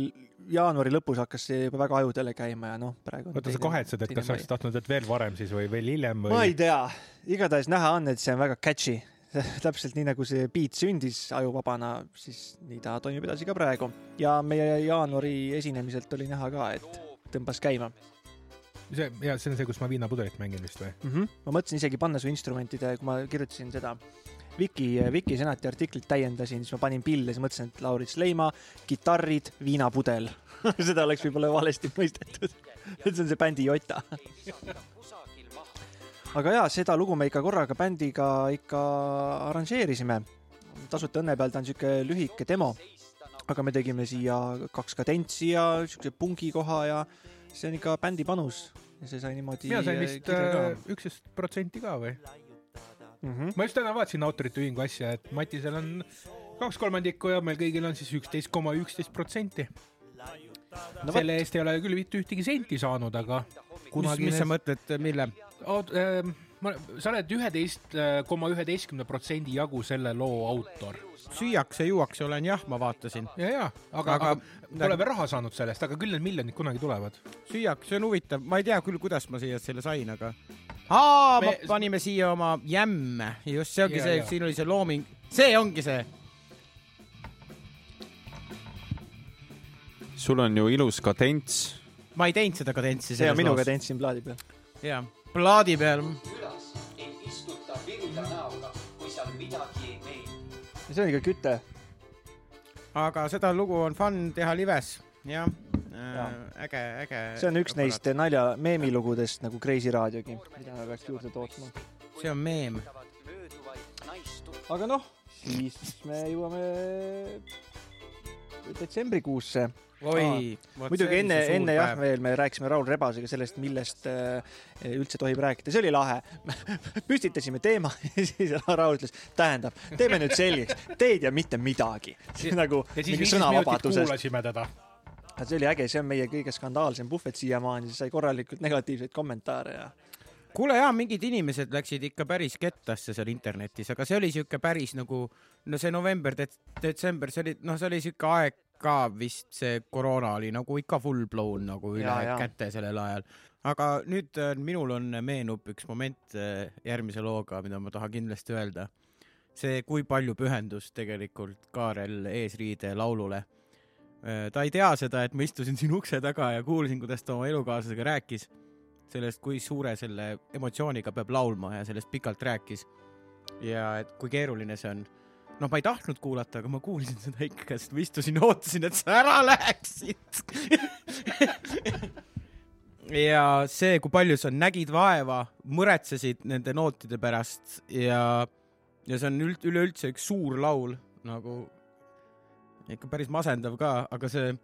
jaanuari lõpus hakkas see juba väga ajudele käima ja noh, praegu. oota, sa kahetsed, et kas oleks tahtnud, et veel varem siis või veel hiljem ma ei või? tea, igatahes näha on, et see on väga catchy. täpselt nii nagu see beat sündis ajuvabana, siis nii ta toimib edasi ka praegu. ja meie jaanuari esinemiselt oli näha ka, et tõmbas käima see, ja see on see, kus ma viinapudelit mängin vist või? mm. -hmm. ma mõtlesin isegi panna su instrumentide, kui ma kirjutasin seda Viki, Viki Senati artiklit täiendasin, siis ma panin pille, siis mõtlesin, et Laurit Sleima, kitarrid, viinapudel. seda oleks võib-olla valesti mõistetud. et see on see bändi jota. Aga jaa, seda lugu me ikka korraga bändiga ikka arranžeerisime. tasuta õnne peal ta on siuke lühike demo, aga me tegime siia kaks kadentsi ja siukse pungi koha ja see on ikka bändi panus ja see sai niimoodi. mina sain vist äh, üksteist protsenti ka või? mm. -hmm. ma just täna vaatasin autorite ühingu asja, et Matisel on kaks kolmandikku ja meil kõigil on siis üksteist koma üksteist protsenti. selle eest ei ole küll mitte ühtegi senti saanud, aga mis, kunagi mis sa mõtled, mille? Oot, ähm, ma, sa oled üheteist koma üheteistkümne protsendi jagu selle loo autor. süüakse-juuakse olen jah, ma vaatasin. ja, ja, aga, Aga- aga, aga pole veel raha saanud sellest, aga küll need miljonid kunagi tulevad. süüakse, see on huvitav, ma ei tea küll, kuidas ma siia selle sain, aga. aa, me Me- panime siia oma jämme, just see ongi Ja, see siin oli see looming, see ongi see. sul on ju ilus kadents. ma ei teinud seda kadentsi. see on minu kadents siin plaadi peal. jaa, plaadi peal. see on ikka küte. aga seda lugu on fun teha lives, jah äh,. äge, äge. see on üks neist nalja, meemilugudest nagu Kreisi raadiogi, mida me peaks juurde tootma. see on meem. aga noh, siis me jõuame detsembrikuusse. oi. muidugi enne, enne jah, veel me rääkisime Raul Rebasega sellest, millest äh, üldse tohib rääkida, see oli lahe. püstitasime teema ja siis Raul ütles, tähendab, teeme nüüd selgeks, te ei tea mitte midagi. nagu siis mingi sõnavabadusest. kuulasime teda. see oli äge, see on meie kõige skandaalsem puhvet siiamaani, sai korralikult negatiivseid kommentaare ja kuule jaa, mingid inimesed läksid ikka päris kettasse seal internetis, aga see oli siuke päris nagu, no see november, detsember, see oli, noh, see oli siuke aeg ka vist see koroona oli nagu ikka full blown nagu üle ja, jaa. käte sellel ajal. aga nüüd äh, minul on, meenub üks moment äh, järgmise looga, mida ma tahan kindlasti öelda. see, kui palju pühendus tegelikult Kaarel Eesriide laulule. ta ei tea seda, et ma istusin siin ukse taga ja kuulsin, kuidas ta oma elukaaslasega rääkis sellest, kui suure selle emotsiooniga peab laulma ja sellest pikalt rääkis. ja et kui keeruline see on. noh, ma ei tahtnud kuulata, aga ma kuulsin seda ikka, sest ma istusin, ootasin, et sa ära läheksid. ja see, kui palju sa nägid vaeva, muretsesid nende nootide pärast ja, ja see on üld-, üleüldse üks suur laul nagu ikka päris masendav ka, aga see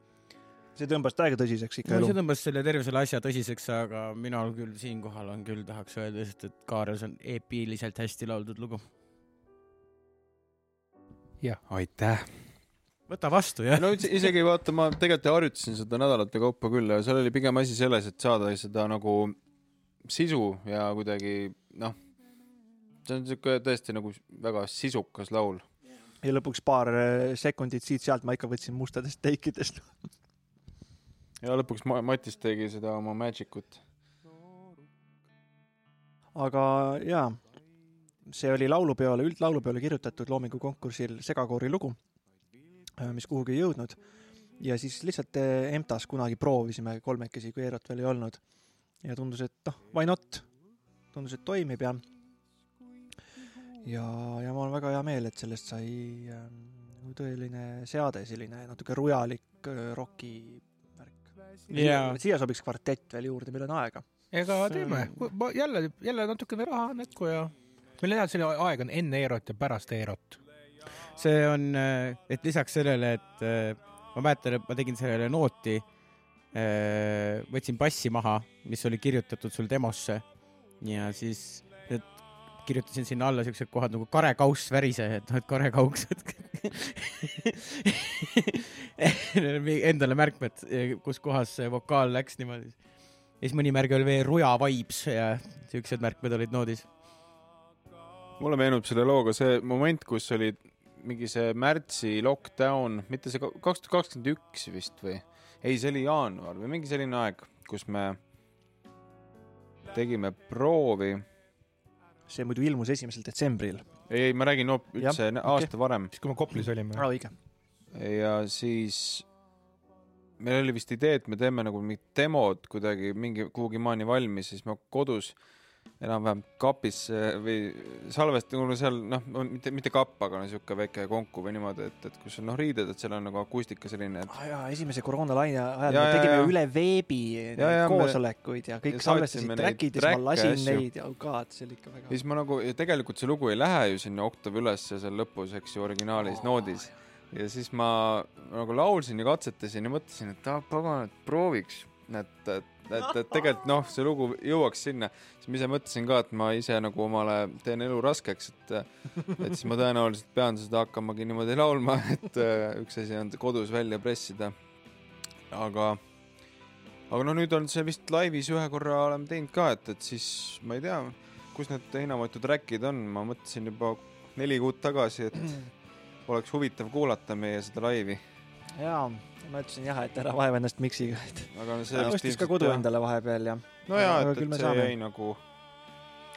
see tõmbas täiega tõsiseks ikka no elu see. tõmbas selle terve selle asja tõsiseks, aga mina küll siinkohal on küll tahaks öelda lihtsalt, et Kaarel, see on eepiliselt hästi lauldud lugu. aitäh. võta vastu jah. no is- isegi vaata, ma tegelikult harjutasin seda nädalate kaupa küll ja seal oli pigem asi selles, et saada seda nagu sisu ja kuidagi noh, see on siuke tõesti nagu väga sisukas laul. ja lõpuks paar eh, sekundit siit-sealt ma ikka võtsin mustadest teikidest. ja lõpuks Ma- Matis tegi seda oma Magic ut. aga jaa, see oli laulupeole, üldlaulupeole kirjutatud Loomingu konkursil segakoori lugu, mis kuhugi ei jõudnud. ja siis lihtsalt EMTA-s kunagi proovisime kolmekesi, kui Eerot veel ei olnud. ja tundus, et noh, why not, tundus, et toimib ja ja, ja mul on väga hea meel, et sellest sai äh, tõeline seade, selline natuke rujalik äh, roki värk. Jaa. siia sobiks kvartett veel juurde, meil on aega. ega teeme jälle, jälle natukene raha näkku ja hea, selline aeg on enne Eerot ja pärast Eerot. see on, et lisaks sellele, et äh, ma mäletan, et ma tegin sellele nooti, võtsin bassi maha, mis oli kirjutatud sul demosse ja siis need kirjutasin sinna alla siuksed kohad nagu karekauss värise, et noh, et karekauksed endale märkmed, kus kohas see vokaal läks niimoodi. ja siis mõni märge oli veel Ruja Vibes ja siuksed märkmed olid noodis. Mulle meenub selle looga see moment, kus oli mingi see märtsi lockdown, mitte see ka- kaks tuhat kakskümmend üks vist või? ei, see oli jaanuar või mingi selline aeg, kus me tegime proovi. see muidu ilmus esimesel detsembril. ei, ei, ma räägin no üldse okei. aasta varem siis, kui me Koplis olime. aa, õige. ja siis meil oli vist idee, et me teeme nagu mingid demod kuidagi mingi kuhugi maani valmis, siis ma kodus enam-vähem kapis äh, või salvest-, nagu seal noh, mitte, mitte kapp, aga no sihuke väike konku või niimoodi, et, et kus on noh riided, et seal on nagu akustika selline, et aa jaa, esimese koroonalaine ajal Ja, me tegime ja. üle veebi Ja, ja, koosolekuid ja kõik salvestasid track'id ja siis ma lasin asju. neid ja oh god, see oli ikka väga. siis ma nagu, tegelikult see lugu ei lähe ju sinna oktav ülesse seal lõpus, eks ju, originaalis noodis. ja siis ma nagu laulsin ja katsetasin ja mõtlesin, et ah pagan, et prooviks, et, et, et, et tegelikult noh, see lugu jõuaks sinna. siis ma ise mõtlesin ka, et ma ise nagu omale teen elu raskeks, et, et siis ma tõenäoliselt pean seda hakkamagi niimoodi laulma, et äh, üks asi on kodus välja pressida. aga, aga no nüüd on see vist laivis ühe korra oleme teinud ka, et, et siis ma ei tea, kus need heinamõitu track'id on, ma mõtlesin juba neli kuud tagasi, et oleks huvitav kuulata meie seda laivi, jaa, ma ütlesin jah, et ära vaeva ennast miksiga, et aga no see vist ostis ka kodu jah- endale vahepeal ja, no jaa, aga et, küll me et see saame. jäi nagu,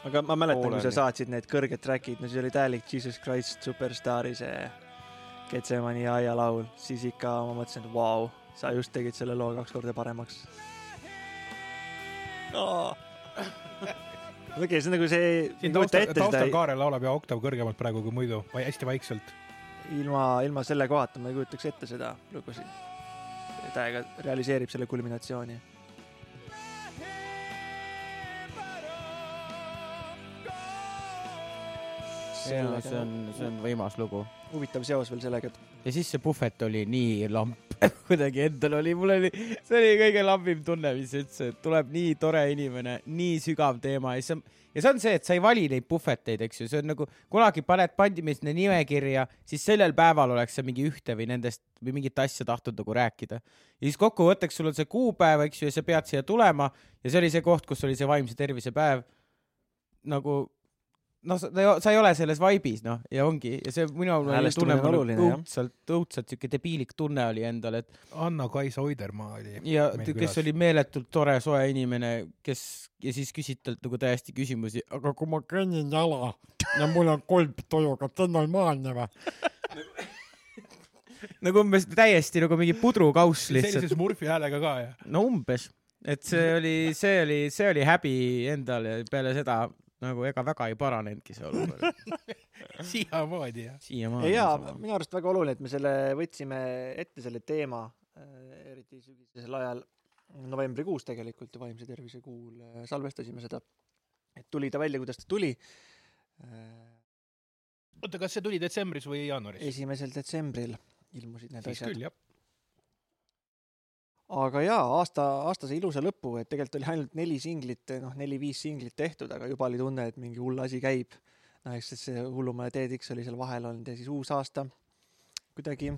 aga ma mäletan, kui sa saatsid need kõrged track'id, no siis oli täielik Jesus Christ Superstaari see Getsemani aia laul, siis ikka ma mõtlesin, et vau, sa just tegid selle loo kaks korda paremaks no. okei, see on nagu see, siin kujuta taustal, taustal seda Kaarel laulab ja oktav kõrgemalt praegu kui muidu, hästi vaikselt. ilma, ilma selle kohata ma ei kujutaks ette seda lugu siin. täiega realiseerib selle kulminatsiooni. on, see on, see on võimas lugu. huvitav seos veel sellega, et ja siis see puhvet oli nii lamp, kuidagi endal oli, mul oli, see oli kõige lambim tunne, mis üldse, et tuleb nii tore inimene, nii sügav teema. Ja siis on, ja see on see, et sa ei vali neid puhveteid, eks ju, see on nagu kunagi paned pandimist nimekirja, siis sellel päeval oleks sa mingi ühte või nendest või mingit asja tahtnud nagu rääkida. ja siis kokkuvõtteks sul on see kuupäev, eks ju, ja sa pead siia tulema. Ja see oli see koht, kus oli see vaimse tervise päev. Nagu noh, sa, ei ole selles vaibis noh ja ongi ja see minu on oluline, jah. õudselt, õudselt siuke debiilik tunne oli endal, et Anna-Kaisa Oidermaa oli ja kes külas. oli meeletult tore, soe inimene, kes ja siis küsid talt nagu täiesti küsimusi, aga kui ma kõnnin jala ja mul on kolb tuju, kas see on normaalne või? nagu umbes täiesti nagu mingi pudrukauss lihtsalt sellise. Smurfi häälega ka ja no umbes, et see oli, see oli, see oli häbi endal ja peale seda nagu ega väga ei paranenudki see olukord. siiamaani jah. siiamaani. ja minu arust väga oluline, et me selle võtsime ette, selle teema, eriti sügisesel ajal, novembrikuus tegelikult ju vaimse tervise kuul äh, salvestasime seda. et tuli ta välja, kuidas ta tuli. oota, kas see tuli detsembris või jaanuaris? esimesel detsembril ilmusid need siis asjad. Aga jaa, aasta, aastase ilusa lõpu, et tegelikult oli ainult neli singlit, noh, neli-viis singlit tehtud, aga juba oli tunne, et mingi hull asi käib. noh, eks see hullumaja TEDx oli seal vahel olnud ja siis uus aasta kuidagi,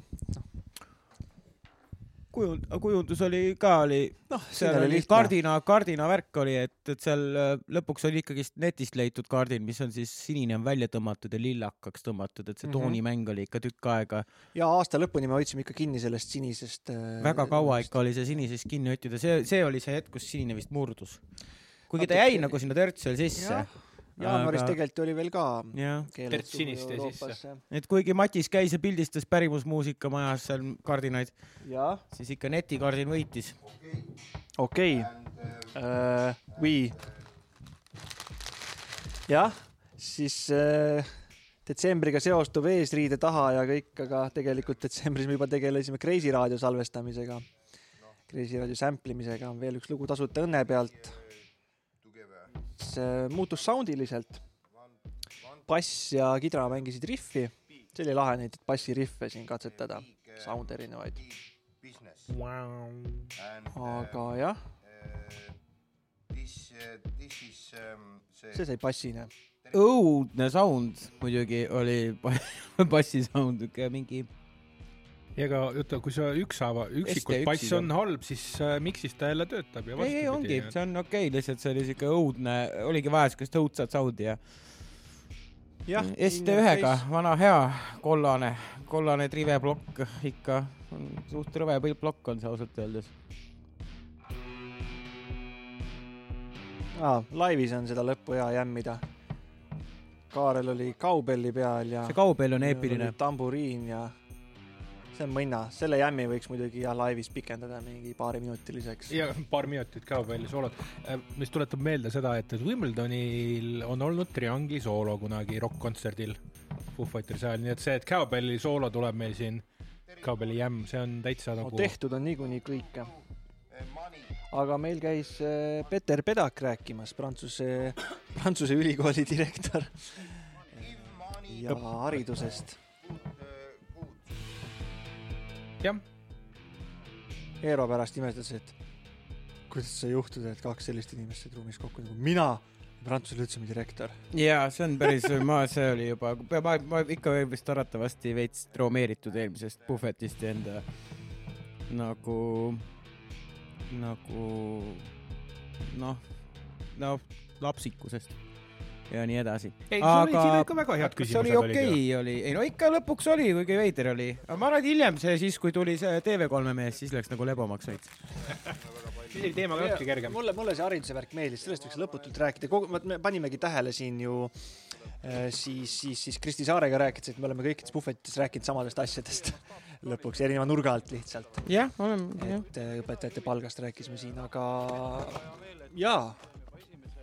kujund, kujundus oli ka oli, noh, seal oli kardina, kardina värk oli, et, et seal äh, lõpuks oli ikkagist netist leitud kaardin, mis on siis sinine on välja tõmmatud ja lillakaks tõmmatud, et see Mhm. toonimäng oli ikka tükk aega, ja aasta lõpuni me hoidsime ikka kinni sellest sinisest. väga kaua ikka oli see sinisest kinni hoitud ja see, see oli see hetk, kus sinine vist murdus. kuigi ta jäi nagu sinna törtsi veel sisse Jah,. Jaanuaris aga- tegelikult oli veel ka jäi sisse.. et kuigi Matis käis ja pildistas pärimusmuusika majas seal kardinaid, siis ikka netikardin võitis. okei või. jah, siis äh, detsembriga seostub eesriide taha ja kõik, aga tegelikult detsembris me juba tegelesime Kreisi raadio salvestamisega. Kreisi raadio sample imisega on veel üks lugu Tasuta õnne pealt. See muutus soundiliselt. bass ja kidra mängisid riffi, see oli lahe neid bassiriffe siin katsetada, sound erinevaid, aga jah, see sai bassine. õudne sound muidugi oli bassi sound, niisugune mingi aga oota, kui sa ükshaaval, üksikult ST1 bass on halb, siis äh, miksis ta jälle töötab ja ei, ei ongi, see on okei okay,, lihtsalt see oli siuke õudne, oligi vaja siukest õudsat sound'i ja jah, ST1-ga, vana hea kollane, kollane triveplokk ikka, suht rõve plokk on see ausalt öeldes. aa, laivis on seda lõppu hea jämmida. Kaarel oli kaubelli peal ja see kaubel on eepiline. tamburiin ja see on mõnna, selle jämmi võiks muidugi ja laivis pikendada mingi paariminutiliseks. ja paar minutit ka veel soolot, mis tuletab meelde seda, et Wimbledonil on olnud triangli soolo kunagi rokk-kontserdil Foo Fightersi ajal, nii et see, et Cowbelli soolo tuleb meil siin, Cowbelli jämm, see on täitsa no nagu tehtud on niikuinii kõike. aga meil käis äh, Peter Pedak rääkimas, Prantsuse, Prantsuse ülikooli direktor ja haridusest. jah, Eero pärast imestas, et kuidas sai juhtuda, et kaks sellist inimest said ruumis kokku nagu mina, Prantsuse lütseumi direktor. ja see on päris, ma, see oli juba, ma, ma ikka vist arvatavasti veits traumeeritud eelmisest puhvetist ja enda nagu, nagu noh, no lapsikusest ja nii edasi. ei, sul olid siin ikka väga head kas see oli küsimused okei okay,, oli, ei no ikka lõpuks oli, kuigi veider oli, aga ma arvan, et hiljem see siis, kui tuli see TV3 mees, siis läks nagu lebomaks veits. siis oli teema ka natuke kergem. mulle, mulle see hariduse värk meeldis, sellest võiks lõputult rääkida, kogu, me panimegi tähele siin ju äh, siis, siis, siis Kristi Saarega rääkides, et me oleme kõikides puhvetites rääkinud samadest asjadest lõpuks erineva nurga alt lihtsalt. jah, oleme, et äh, õpetajate palgast rääkisime siin, aga jaa,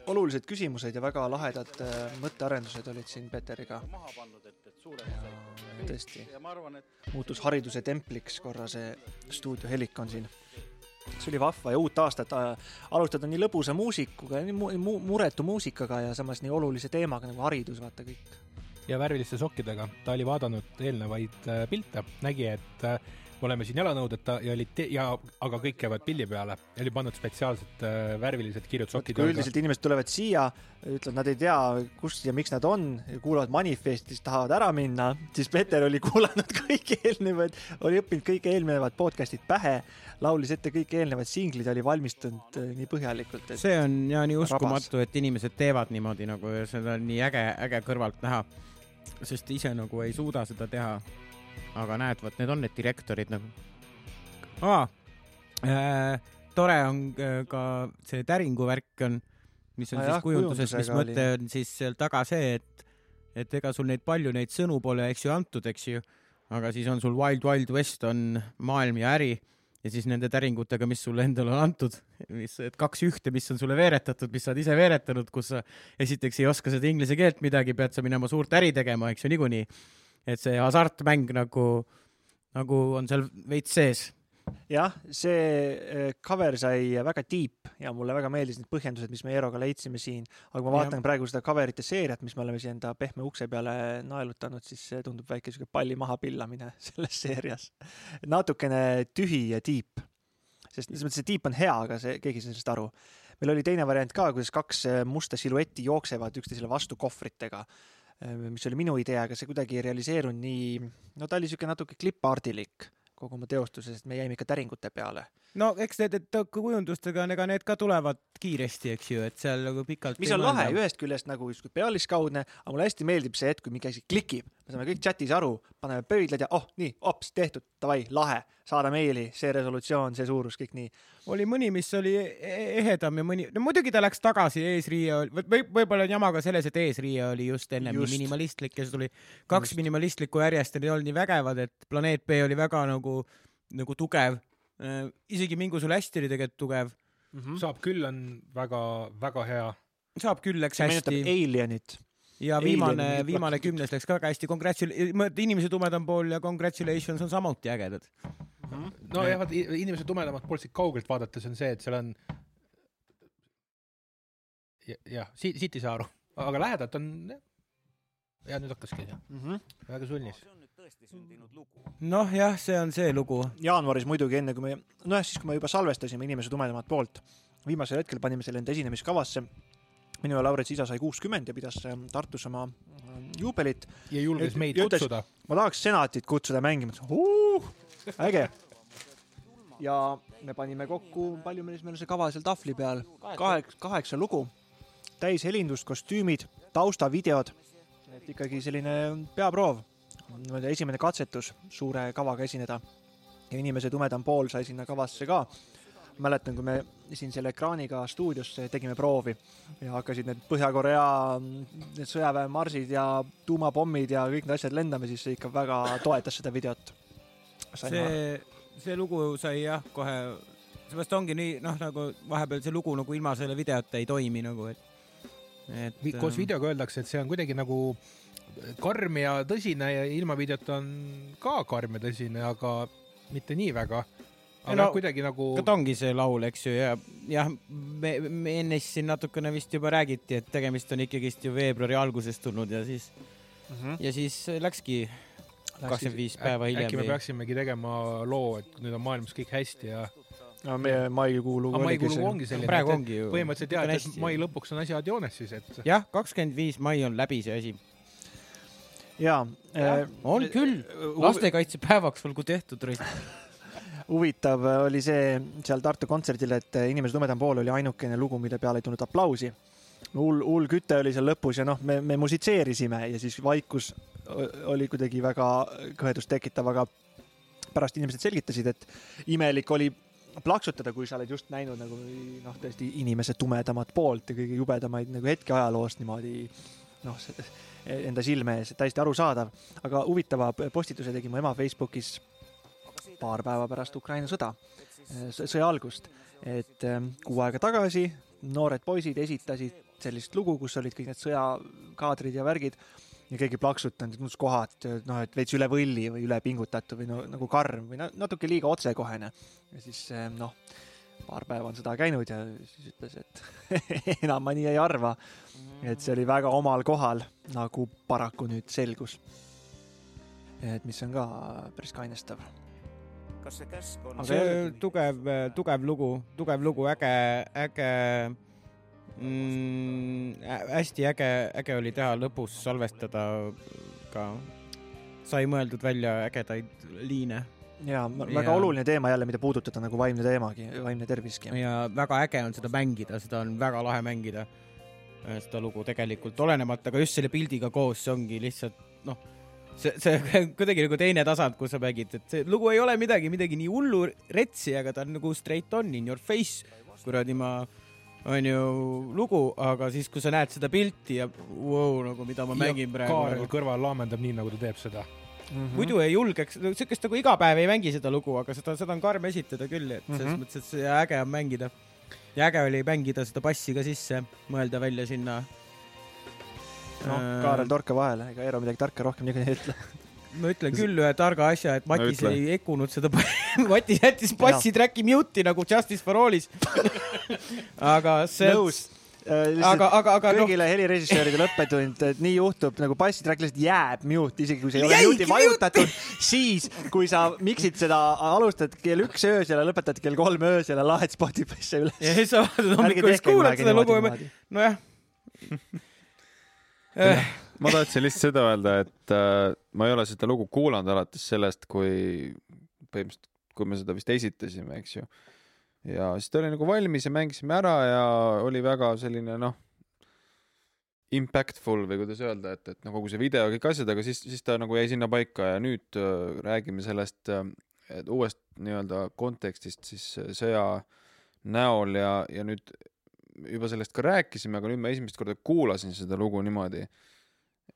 olulised küsimused ja väga lahedad äh, mõttearendused olid siin Peteriga. tõesti, muutus hariduse templiks korra see stuudio Helikon siin. see oli vahva ja uut aastat äh, alustada nii lõbusa muusikuga, nii mu, mu, muretu muusikaga ja samas nii olulise teemaga nagu haridus, vaata kõik. ja värviliste sokkidega, ta oli vaadanud eelnevaid äh, pilte, nägi, et me oleme siin jalanõudeta ja olid te- ja aga kõik käivad pilli peale ja oli pannud spetsiaalselt äh, värvilised kirjutussokid kui üldiselt inimesed tulevad siia, ütlevad, nad ei tea, kus ja miks nad on, kuulavad manifesti, siis tahavad ära minna, siis Peeter oli kuulanud kõik eelnevad, oli õppinud kõik eelnevad podcast'id pähe, laulis ette kõik eelnevad singlid, oli valmistunud äh, nii põhjalikult, et see on ja nii uskumatu, et inimesed teevad niimoodi nagu ja seda on nii äge, äge kõrvalt näha. sest ise nagu ei suuda seda teha. Aga näed, vot need on need direktorid nagu. aa äh,, tore on äh, ka see täringu värk on, mis on Ah siis jah, kujunduses, mis mõte on siis seal taga see, et, et ega sul neid palju neid sõnu pole, eks ju, antud, eks ju. aga siis on sul Wild Wild West on maailm ja äri ja siis nende täringutega, mis sulle endale on antud, mis, et kaks ühte, mis on sulle veeretatud, mis sa oled ise veeretanud, kus sa esiteks ei oska seda inglise keelt midagi, pead sa minema suurt äri tegema, eks ju, niikuinii. Et see hasartmäng nagu, nagu on seal veits sees. jah, see äh, cover sai väga deep ja mulle väga meeldis need põhjendused, mis me Eeroga leidsime siin, aga kui ma vaatan Jah. praegu seda cover'ite seeriat, mis me oleme siia enda pehme ukse peale naelutanud, siis see tundub väike siuke palli maha pillamine selles seerias. natukene tühi ja deep, sest selles mõttes see deep on hea, aga see, keegi ei saa sellest aru. meil oli teine variant ka, kuidas kaks äh, musta siluetti jooksevad üksteisele vastu kohvritega, mis oli minu idee, aga see kuidagi ei realiseerunud nii, no ta oli siuke natuke klipp-artilik kogu oma teostuses, et me jäime ikka täringute peale. No eks need, et kujundustega, ega need ka tulevad kiiresti, eks ju, et seal nagu pikalt. mis on lahe, ühest küljest nagu justkui pealiskaudne, aga mulle hästi meeldib see hetk, kui mingi asi klikib, me saame kõik chatis aru, paneme pöidlad ja oh nii, hops tehtud, davai, lahe, saada meili, see resolutsioon, see suurus, kõik nii. oli mõni, mis oli e- ehedam ja mõni, no muidugi ta läks tagasi, eesriie oli, või võib-olla on jama ka selles, et eesriie oli just ennem Just. minimalistlik ja siis tuli kaks just. minimalistlikku järjest ja need ei olnud nii vägevad, et planeet B oli väga nagu, nagu tugev. Isegi Mingu sul hästi oli tegelikult tugev, saab küll, on väga-väga hea. saab küll, läks see hästi Alienit. ja viimane viimane kümnes läks ka väga hästi, congratsul-, inimese tumedam pool ja congratulations on samuti ägedad. nojah, vaata inimese tumedamat poolt siit kaugelt vaadates on see, et seal on ja- jah, siit, siit ei saa aru, aga lähedalt on jah. ja nüüd hakkaski jah, väga sulnis. noh, jah, see on see lugu. jaanuaris muidugi enne, kui me, nojah, siis kui me juba salvestasime Inimese tumedamat poolt, viimasel hetkel panime selle enda esinemiskavasse. minu ja Lauritsi isa sai kuuskümmend ja pidas äh, Tartus oma äh, juubelit. ja julges meid ja ütles- kutsuda. ma tahaks senatit kutsuda mängima, uh, äge. ja me panime kokku, palju meil siis, meil on see kava seal tahvli peal, kaheksa, kaheksa lugu, täishelindust, kostüümid, taustavideod, et ikkagi selline peaproov, esimene katsetus suure kavaga esineda. ja inimese tumedam pool sai sinna kavasse ka. mäletan, kui me siin selle ekraaniga stuudios tegime proovi ja hakkasid need Põhja-Korea need sõjaväemarsid ja tuumapommid ja kõik need asjad lendama, siis see ikka väga toetas seda videot. see, see lugu sai jah, kohe, seepärast ongi nii, noh, nagu vahepeal see lugu nagu ilma selle videota ei toimi nagu, et, et koos videoga öeldakse, et see on kuidagi nagu karm ja tõsine ja ilma videota on ka karm ja tõsine, aga mitte nii väga. aga no, kuidagi nagu ta ongi see laul, eks ju, ja jah, me, me ennist siin natukene vist juba räägiti, et tegemist on ikkagist ju veebruari alguses tulnud ja siis, Mhm. ja siis läkski kakskümmend viis päeva hiljem. äkki me peaksimegi tegema loo, et nüüd on maailmas kõik hästi ja no meie maikuu lugu aga maikuu lugu ongi selline, praegu ongi ju. põhimõtteliselt jah, et mai lõpuks on asjad joones siis, et jah, kakskümmend viis mai on läbi see asi. jaa. on küll, lastekaitsepäevaks olgu tehtud, huvitav oli see seal Tartu kontserdil, et Inimese tumedam pool oli ainukene lugu, mille peale ei tulnud aplausi. hull, hull küte oli seal lõpus ja noh, me, me musitseerisime ja siis vaikus oli kuidagi väga kõhedust tekitav, aga pärast inimesed selgitasid, et imelik oli plaksutada, kui sa oled just näinud nagu noh, tõesti inimese tumedamat poolt ja kõige jubedamaid nagu hetki ajaloost niimoodi noh, enda silme ees, täiesti arusaadav. aga huvitava postituse tegi mu ema Facebookis paar päeva pärast Ukraina sõda, sõja algust, et ähm, kuu aega tagasi noored poisid esitasid sellist lugu, kus olid kõik need sõjakaadrid ja värgid ja keegi plaksutanud, tundus kohati, noh, et veits üle võlli või üle pingutatu või no nagu karm või na- natuke liiga otsekohene. ja siis ähm, noh, paar päeva on sõda käinud ja siis ütles, et enam ma nii ei arva. et see oli väga omal kohal, nagu paraku nüüd selgus. et mis on ka päris kainestav kas see käsk on see tugev, tugev lugu, tugev lugu, äge, äge mm,, hästi äge, äge oli teha lõpus salvestada ka, sai mõeldud välja ägedaid liine ja Ja- väga oluline teema jälle, mida puudutada nagu vaimne teemagi, vaimne terviski. ja väga äge on seda mängida, seda on väga lahe mängida, seda lugu tegelikult, olenemata ka just selle pildiga koos, see ongi lihtsalt noh, see, see kuidagi nagu teine tasand, kus sa mängid, et see lugu ei ole midagi, midagi nii hullu retsi, aga ta on nagu straight on in your face, kuradi ma onju lugu, aga siis, kui sa näed seda pilti ja wow, nagu mida ma mängin praegu Kaarel nagu, kõrval laamendab nii, nagu ta teeb seda. Mhm. muidu ei julgeks, siukest nagu iga päev ei mängi seda lugu, aga seda, seda on karm esitada küll, et selles mm. -hmm. mõttes, et see äge on mängida. ja äge oli mängida seda bassi ka sisse, mõelda välja sinna. noh, Äh, Kaarel, torka vahele, ega Eero midagi tarka rohkem niikuinii ei ütle. ma ütlen küll ühe targa asja, et Matis ütle. ei ekkunud seda, Matis jättis bassi track'i mute'i nagu Justice for All'is. aga see, nõus. aga, aga, aga noh, kõigile helirežissööridele õppetund, et nii juhtub nagu bassitrack lihtsalt jääb mute, isegi kui see ei ole mute'i vajutatud, siis kui sa miksid seda, alustad kell üks öösel ja lõpetad kell kolm öösel ja laed Spotify'sse üles. ja siis sa vaatad hommikul, siis kuulad seda lugu ja nojah eh,. ma tahtsin lihtsalt seda öelda, et äh, ma ei ole seda lugu kuulanud alates sellest, kui põhimõtteliselt, kui me seda vist esitasime, eks ju. Ja siis ta oli nagu valmis ja mängisime ära ja oli väga selline noh, impactful või kuidas öelda, et, et no kogu see video ja kõik asjad, aga siis, siis ta nagu jäi sinna paika ja nüüd äh, räägime sellest äh, uuest nii-öelda kontekstist siis äh, sõja näol ja, ja nüüd juba sellest ka rääkisime, aga nüüd ma esimest korda kuulasin seda lugu niimoodi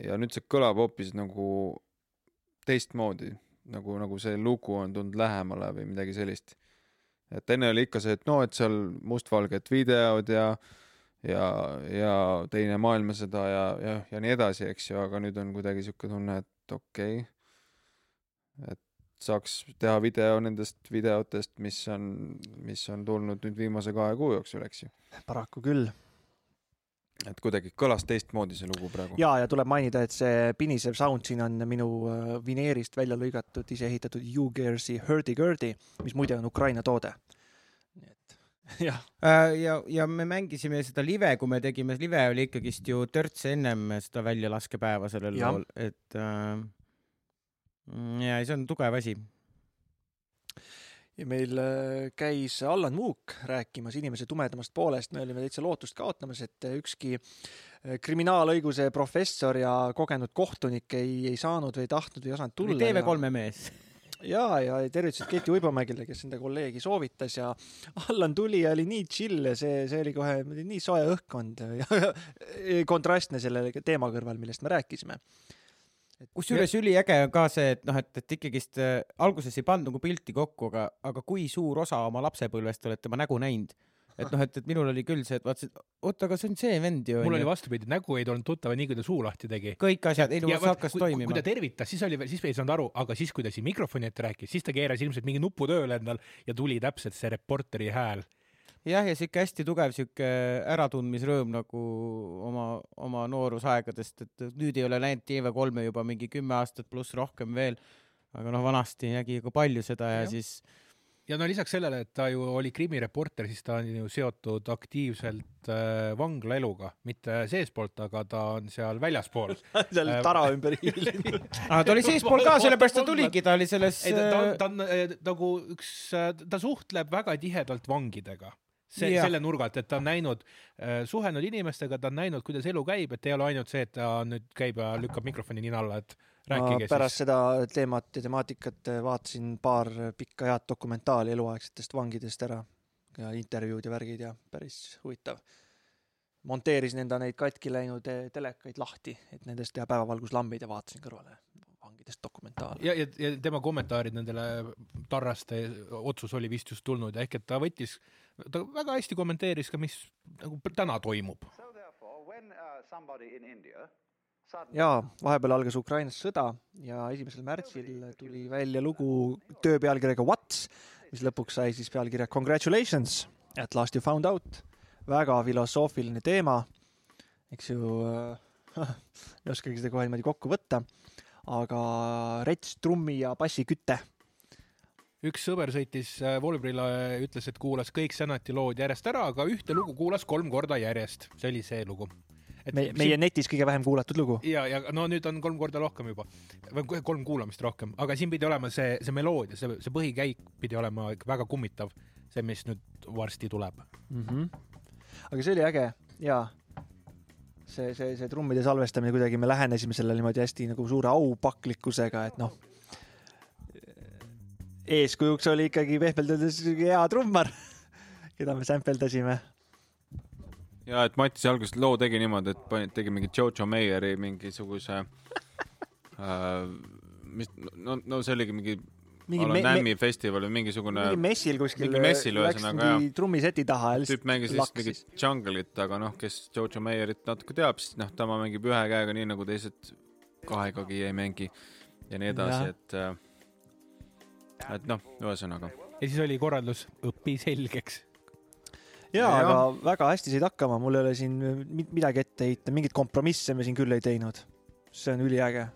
ja nüüd see kõlab hoopis nagu teistmoodi, nagu, nagu see lugu on tulnud lähemale või midagi sellist. Et enne oli ikka see, et no, et seal mustvalged videod ja ja, ja teine maailmasõda ja, ja, ja nii edasi, eks ju, aga nüüd on kuidagi sihuke tunne, et okei okay,, et saaks teha video nendest videotest, mis on, mis on tulnud nüüd viimase kahe kuu jooksul, eks ju. paraku küll. Et kuidagi kõlas teistmoodi see lugu praegu. ja, ja tuleb mainida, et see pinisev sound siin on minu äh, vineerist välja lõigatud, ise ehitatud U-Gearsi Hurdy-Gurdy, mis muide on Ukraina toode. nii et jah, Äh, ja, ja me mängisime seda live, kui me tegime, live oli ikkagist ju törts ennem seda väljalaskepäeva sellel Jah. lool, et äh, mm, ja see on tugev asi. Ja meil äh, käis Allan Muuk rääkimas inimese tumedamast poolest, me olime täitsa lootust kaotamas, et ükski äh, kriminaalõiguse professor ja kogenud kohtunik ei, ei saanud või ei tahtnud või ei osanud tulla. TV3-e mees. ja, ja tervitused Keiti Uibomägile, kes enda kolleegi soovitas ja Allan tuli ja oli nii chill ja see, see oli kohe nii soe õhkkond ja kontrastne selle teema kõrval, millest me rääkisime. Kusjuures üliäge on ka see, et noh, et, et ikkagist äh, alguses ei pannud nagu pilti kokku, aga, aga kui suur osa oma lapsepõlvest oled tema nägu näinud. et noh, et, et minul oli küll see, et vaatasin, oot, aga see on see vend ju. mul oli vastupidi, nägu ei olnud tuttav nii, kui ta suu lahti tegi. kõik asjad, ei no see hakkas kui, toimima kui ta. tervitas, siis oli veel, siis me ei saanud aru, aga siis, kui ta siin mikrofoni ette rääkis, siis ta keeras ilmselt mingi nupu tööle endal ja tuli täpselt see reporteri hääl. jah, ja siuke hästi tugev siuke äratundmisrõõm nagu oma, oma noorusaegadest, et nüüd ei ole näinud TV3-e juba mingi kümme aastat pluss rohkem veel. aga noh, vanasti nägi ka palju seda ja, ja siis ja no lisaks sellele, et ta ju oli krimireporter, siis ta on ju seotud aktiivselt äh, vanglaeluga, mitte seestpoolt, aga ta on seal väljaspool. seal Äh, tara ümber hiilinud. aga ta oli seespool ka, sellepärast ta tuligi, ta oli selles ei, ta, ta on, ta on äh, nagu üks, ta suhtleb väga tihedalt vangidega. see, Jah. selle nurga alt, et ta on näinud, suhelnud inimestega, ta on näinud, kuidas elu käib, et ei ole ainult see, et ta nüüd käib ja lükkab mikrofoni nina alla, et rääkige pärast siis. seda teemat ja temaatikat vaatasin paar pikka head dokumentaali eluaegsetest vangidest ära ja intervjuud ja värgid ja päris huvitav. monteerisin enda neid katki läinud eh, telekaid lahti, et nendest teha päevavalguslambid ja vaatasin kõrvale vangidest dokumentaale. ja, ja, ja tema kommentaarid nendele Tarraste otsus oli vist just tulnud ja ehk et ta võttis, ta väga hästi kommenteeris ka, mis nagu täna toimub. Uh, somebody in India suddenly jaa, vahepeal algas Ukrainas sõda ja esimesel märtsil tuli välja lugu töö pealkirjaga What's, mis lõpuks sai siis pealkirja Congratulations, at last you found out. väga filosoofiline teema, eks ju äh, ei oskagi seda kohe niimoodi kokku võtta, aga rets, trummi ja bassiküte üks sõber sõitis äh, Volbrile, ütles, et kuulas kõik Senati lood järjest ära, aga ühte lugu kuulas kolm korda järjest. see oli see lugu. meie, meie netis kõige vähem kuulatud lugu. ja, ja no nüüd on kolm korda rohkem juba, või kolm kuulamist rohkem, aga siin pidi olema see, see meloodia, see, see põhikäik pidi olema ikka väga kummitav, see, mis nüüd varsti tuleb. mm. -hmm. aga see oli äge ja see, see, see trummide salvestamine kuidagi, me lähenesime sellele niimoodi hästi nagu suure aupaklikkusega, et noh, eeskujuks oli ikkagi pehmelt öeldes hea trummar, keda me sampeldasime. ja et Matis alguses loo tegi niimoodi, et pani, tegi mingi Jojo Meyeri mingisuguse äh, mis, no, no see oligi mingi mingi me- me- Nämmi festival või mingisugune mingi messil kuskil mingi messil ühesõnaga, mingi trummiseti taha ja tüüp lihtsalt mängis lihtsalt mingit jungle'it, aga noh, kes Jojo Meyerit natuke teab, siis noh, tema mängib ühe käega nii nagu teised kahegagi ei mängi ja nii edasi Jah., et äh, et noh, ühesõnaga. ja siis oli korraldus õpi selgeks. jaa, Jah. aga väga hästi said hakkama, mul ei ole siin mi- midagi ette heita, mingeid kompromisse me siin küll ei teinud. see on üliäge.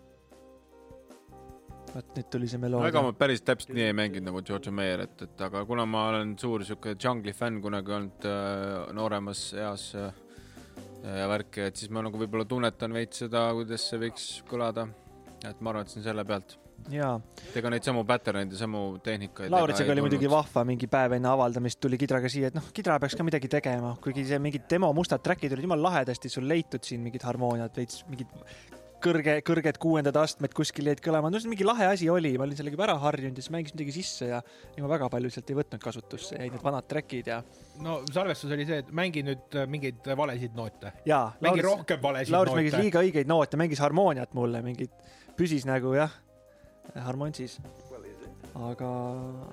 vot nüüd tuli see no meloodia ega ma päris täpselt nii ei mänginud nagu Jojo Meyer, et, et aga kuna ma olen suur siuke jungle'i fänn kunagi olnud äh, nooremas eas äh, ja värki, et siis ma nagu võib-olla tunnetan veits seda, kuidas see võiks kõlada. et ma arvan, et see on selle pealt. jaa, ega neid samu pattern'eid ja samu tehnikaid. Lauritsega oli muidugi vahva mingi päev enne avaldamist tuli Kidraga siia, et noh, Kidra peaks ka midagi tegema, kuigi see mingid demo mustad track'id olid jumala lahedasti sul leitud siin mingid harmooniad, veits mingid kõrge, kõrged kuuendad astmed kuskil jäid kõlama, no see mingi lahe asi oli, ma olin sellega juba ära harjunud ja siis mängis midagi sisse ja ma väga palju sealt ei võtnud kasutusse, jäid need vanad track'id ja, no salvestus oli see, et mängi nüüd äh, mingeid valesid noote. jaa. mängi rohkem valesid Laurits mängis noote. liiga õigeid noote, mängis harmooniat mulle, mingit, püsis nagu jah, harmontsis. aga.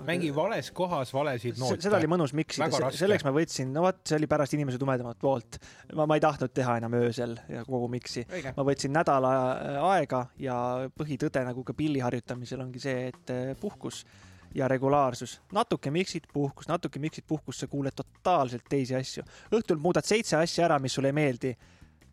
mängi vales kohas valesid noote. seda oli mõnus miksida selleks ma võtsin, no vot, see oli pärast inimese tumedamat poolt. ma, ma ei tahtnud teha enam öösel ja kogu miksi. ma võtsin nädala äh, aega ja põhitõde nagu ka pilli harjutamisel ongi see, et äh, puhkus ja regulaarsus. natuke miksid, puhkus, natuke miksid, puhkus, sa kuuled totaalselt teisi asju. õhtul muudad seitse asja ära, mis sulle ei meeldi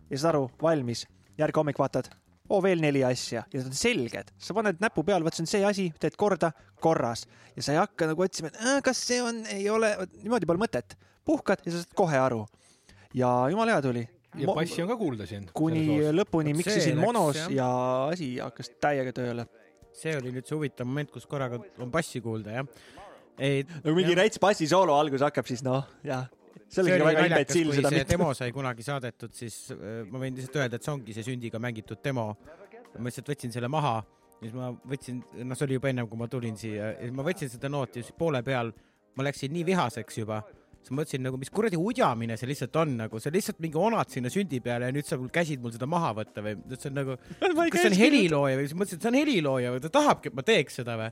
ja saad aru, valmis. järgmine hommik vaatad, oo veel neli asja ja need on selged. sa paned näpu peale, vot see on see asi, teed korda, korras ja sa ei hakka nagu otsima, et "Äh, kas see on, ei ole, niimoodi pole mõtet. puhkad ja sa saad kohe aru. ja jumala hea tuli. ja bassi on ka kuulda siin. kuni lõpuni miksisin monos jah. ja asi hakkas täiega tööle. see oli nüüd see huvitav moment, kus korraga on bassi kuulda, jah. ei, nagu mingi rets bassisoolo algus hakkab, siis noh, jah. See oli väga kui seda mitte. demo sai kunagi saadetud, siis äh, ma võin lihtsalt öelda, et see ongi see sündiga mängitud demo. ma lihtsalt võtsin selle maha, siis ma võtsin, noh, see oli juba ennem, kui ma tulin siia, ma võtsin seda nooti poole peal ma läksin nii vihaseks juba, siis ma mõtlesin nagu, mis kuradi udjamine see lihtsalt on nagu, see lihtsalt mingi onad sinna sündi peale ja nüüd sa mul käsid mul seda maha võtta või see on nagu, kas see on helilooja või siis mõtlesin, et see on helilooja või ta tahabki, et ma teeks seda või.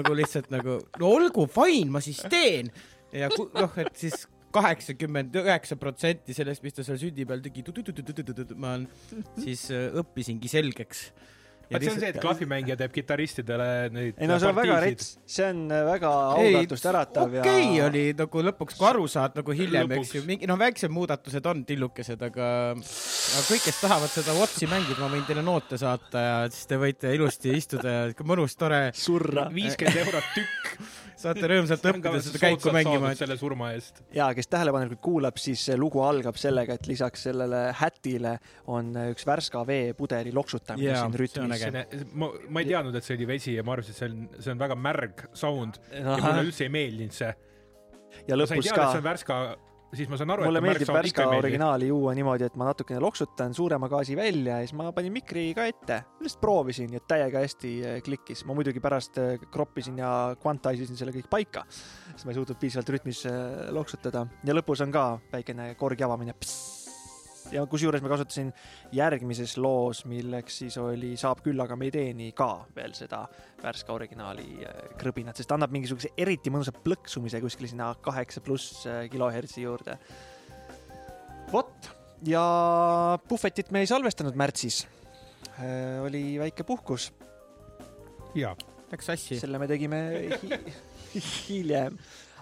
nagu lihtsalt nagu, no olgu, fine, ma siis teen. ja noh, et siis kaheksakümmend üheksa protsenti sellest, mis ta seal sündi peal tegi, ma siis õppisingi selgeks. vaat see on see, et klahvimängija teeb kitarristidele neid ei no see on väga rets, see on väga aukartust äratav ja. okei okay, oli nagu lõpuks, kui aru saad nagu hiljem, eks ju, mingi noh, väiksed muudatused on tillukesed, aga aga kõik, kes tahavad seda Watsi mängida, ma võin teile noote saata ja siis te võite ilusti istuda ja mõnus, tore, surra. viiskümmend eurot tükk. Saate rõõmsalt õppida seda käiku mängima. selle surma eest. ja kes tähelepanelikult kuulab, siis lugu algab sellega, et lisaks sellele hätile on üks värska veepudeli loksutamine Jaa, siin rütmis ma, ma ei teadnud, et see oli vesi ja ma arvasin, et see on, see on väga märg sound ja mulle üldse ei meeldinud see. ja lõpus ka et see on värska, siis ma saan aru, mulle meeldib värska originaali juua niimoodi, et ma natukene loksutan suurema gaasi välja ja siis ma panin mikri ka ette. lihtsalt proovisin ja täiega hästi eh, klikkis. ma muidugi pärast eh, kroppisin ja quantise'isin selle kõik paika, sest ma ei suutnud piisavalt rütmis eh, loksutada ja lõpus on ka väikene korgi avamine. Ja kusjuures ma kasutasin järgmises loos, milleks siis oli Saab küll, aga me ei teeni ka veel seda värska originaali eh, krõbinat, sest ta annab mingisuguse eriti mõnusa plõksumise kuskil sinna kaheksa pluss eh, kilohertsi juurde vot ja puhvetit me ei salvestanud märtsis. oli väike puhkus, jaa, Läks sassi. selle me tegime hi hiljem,